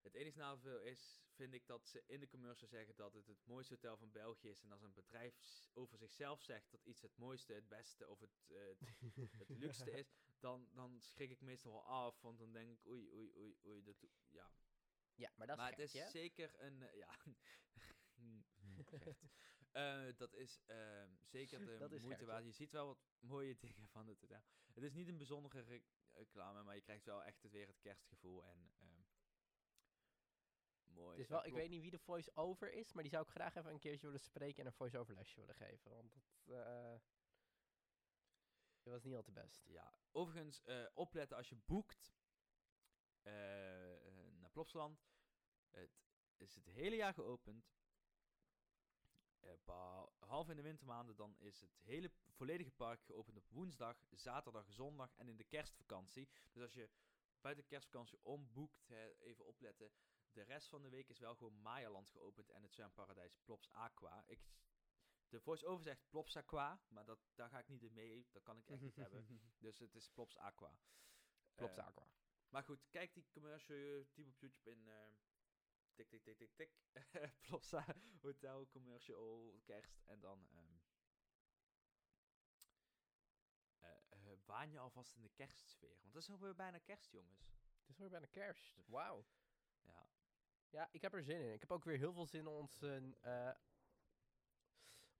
Het enige nadeel is, vind ik, dat ze in de commercial zeggen dat het het mooiste hotel van België is. En als een bedrijf over zichzelf zegt dat iets het mooiste, het beste of het, eh, het, het luxste is, dan, dan schrik ik meestal wel af. Want dan denk ik, oei, oei, oei, oei. Dat, ja. ja, maar dat is maar gek, het is zeker een, eh, ja. Eh, dat is ehm, zeker de is moeite waard. Je ziet wel wat mooie dingen van het hotel. Het is niet een bijzondere re- reclame, maar je krijgt wel echt het, weer het kerstgevoel. En ehm, mooi. Het is Ja, wel, ik klopt. weet niet wie de voice-over is, maar die zou ik graag even een keertje willen spreken en een voice-over lesje willen geven. Want dat, dat was niet al te best. Ja, overigens, eh, opletten als je boekt eh, eh, naar Plopsland. Het is het hele jaar geopend. Behalve in de wintermaanden, dan is het hele volledige park geopend op woensdag, zaterdag, zondag en in de kerstvakantie. Dus als je buiten de kerstvakantie omboekt, hè, even opletten. De rest van de week is wel gewoon Mayaland geopend en het zwemparadijs Plops Aqua. Ik, de voice-over zegt Plops Aqua, maar dat, daar ga ik niet in mee. Dat kan ik echt niet hebben. Dus het is Plops Aqua. Klopt, Eh, Aqua. maar goed, kijk die commercial, typ op YouTube in eh, tik tik tik tik tik. Plopsa Hotel Commercial Kerst. En dan eh, waan je alvast in de kerstsfeer. Want het is alweer bijna kerst, jongens. Het is weer bijna kerst. Wauw. Ja. Ja, ik heb er zin in. Ik heb ook weer heel veel zin in ons, eh,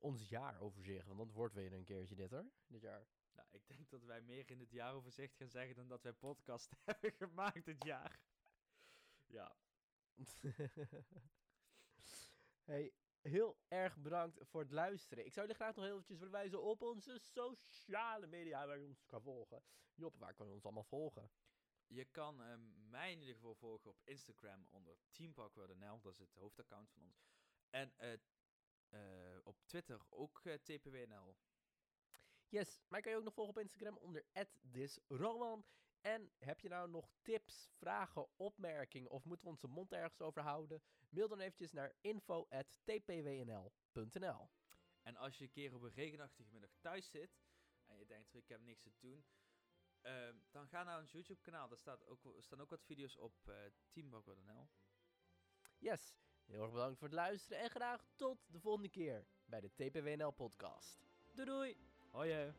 ons jaaroverzicht. Want dat wordt weer een keertje dit hoor. Dit jaar. Nou, ik denk dat wij meer in het jaaroverzicht gaan zeggen dan dat wij podcast hebben gemaakt dit jaar. Ja. hey, heel erg bedankt voor het luisteren. Ik zou jullie graag nog heel eventjes willen wijzen op onze sociale media waar je ons kan volgen. Job, waar kan je ons allemaal volgen? Je kan ehm, mij in ieder geval volgen op Instagram onder teamparkword.nl. Dat is het hoofdaccount van ons. En eh, eh, op Twitter ook eh, TPWNL. Yes, mij kan je ook nog volgen op Instagram onder @thisroman. En heb je nou nog tips, vragen, opmerkingen of moeten we onze mond ergens over houden? Mail dan eventjes naar info@tpwnl.nl. En als je een keer op een regenachtige middag thuis zit en je denkt, ik heb niks te doen, ehm, dan ga naar ons YouTube kanaal. Daar staat ook, staan ook wat video's op uh. Yes, heel erg bedankt voor het luisteren en graag tot de volgende keer bij de TPWNL podcast. Doei doei! Hoi!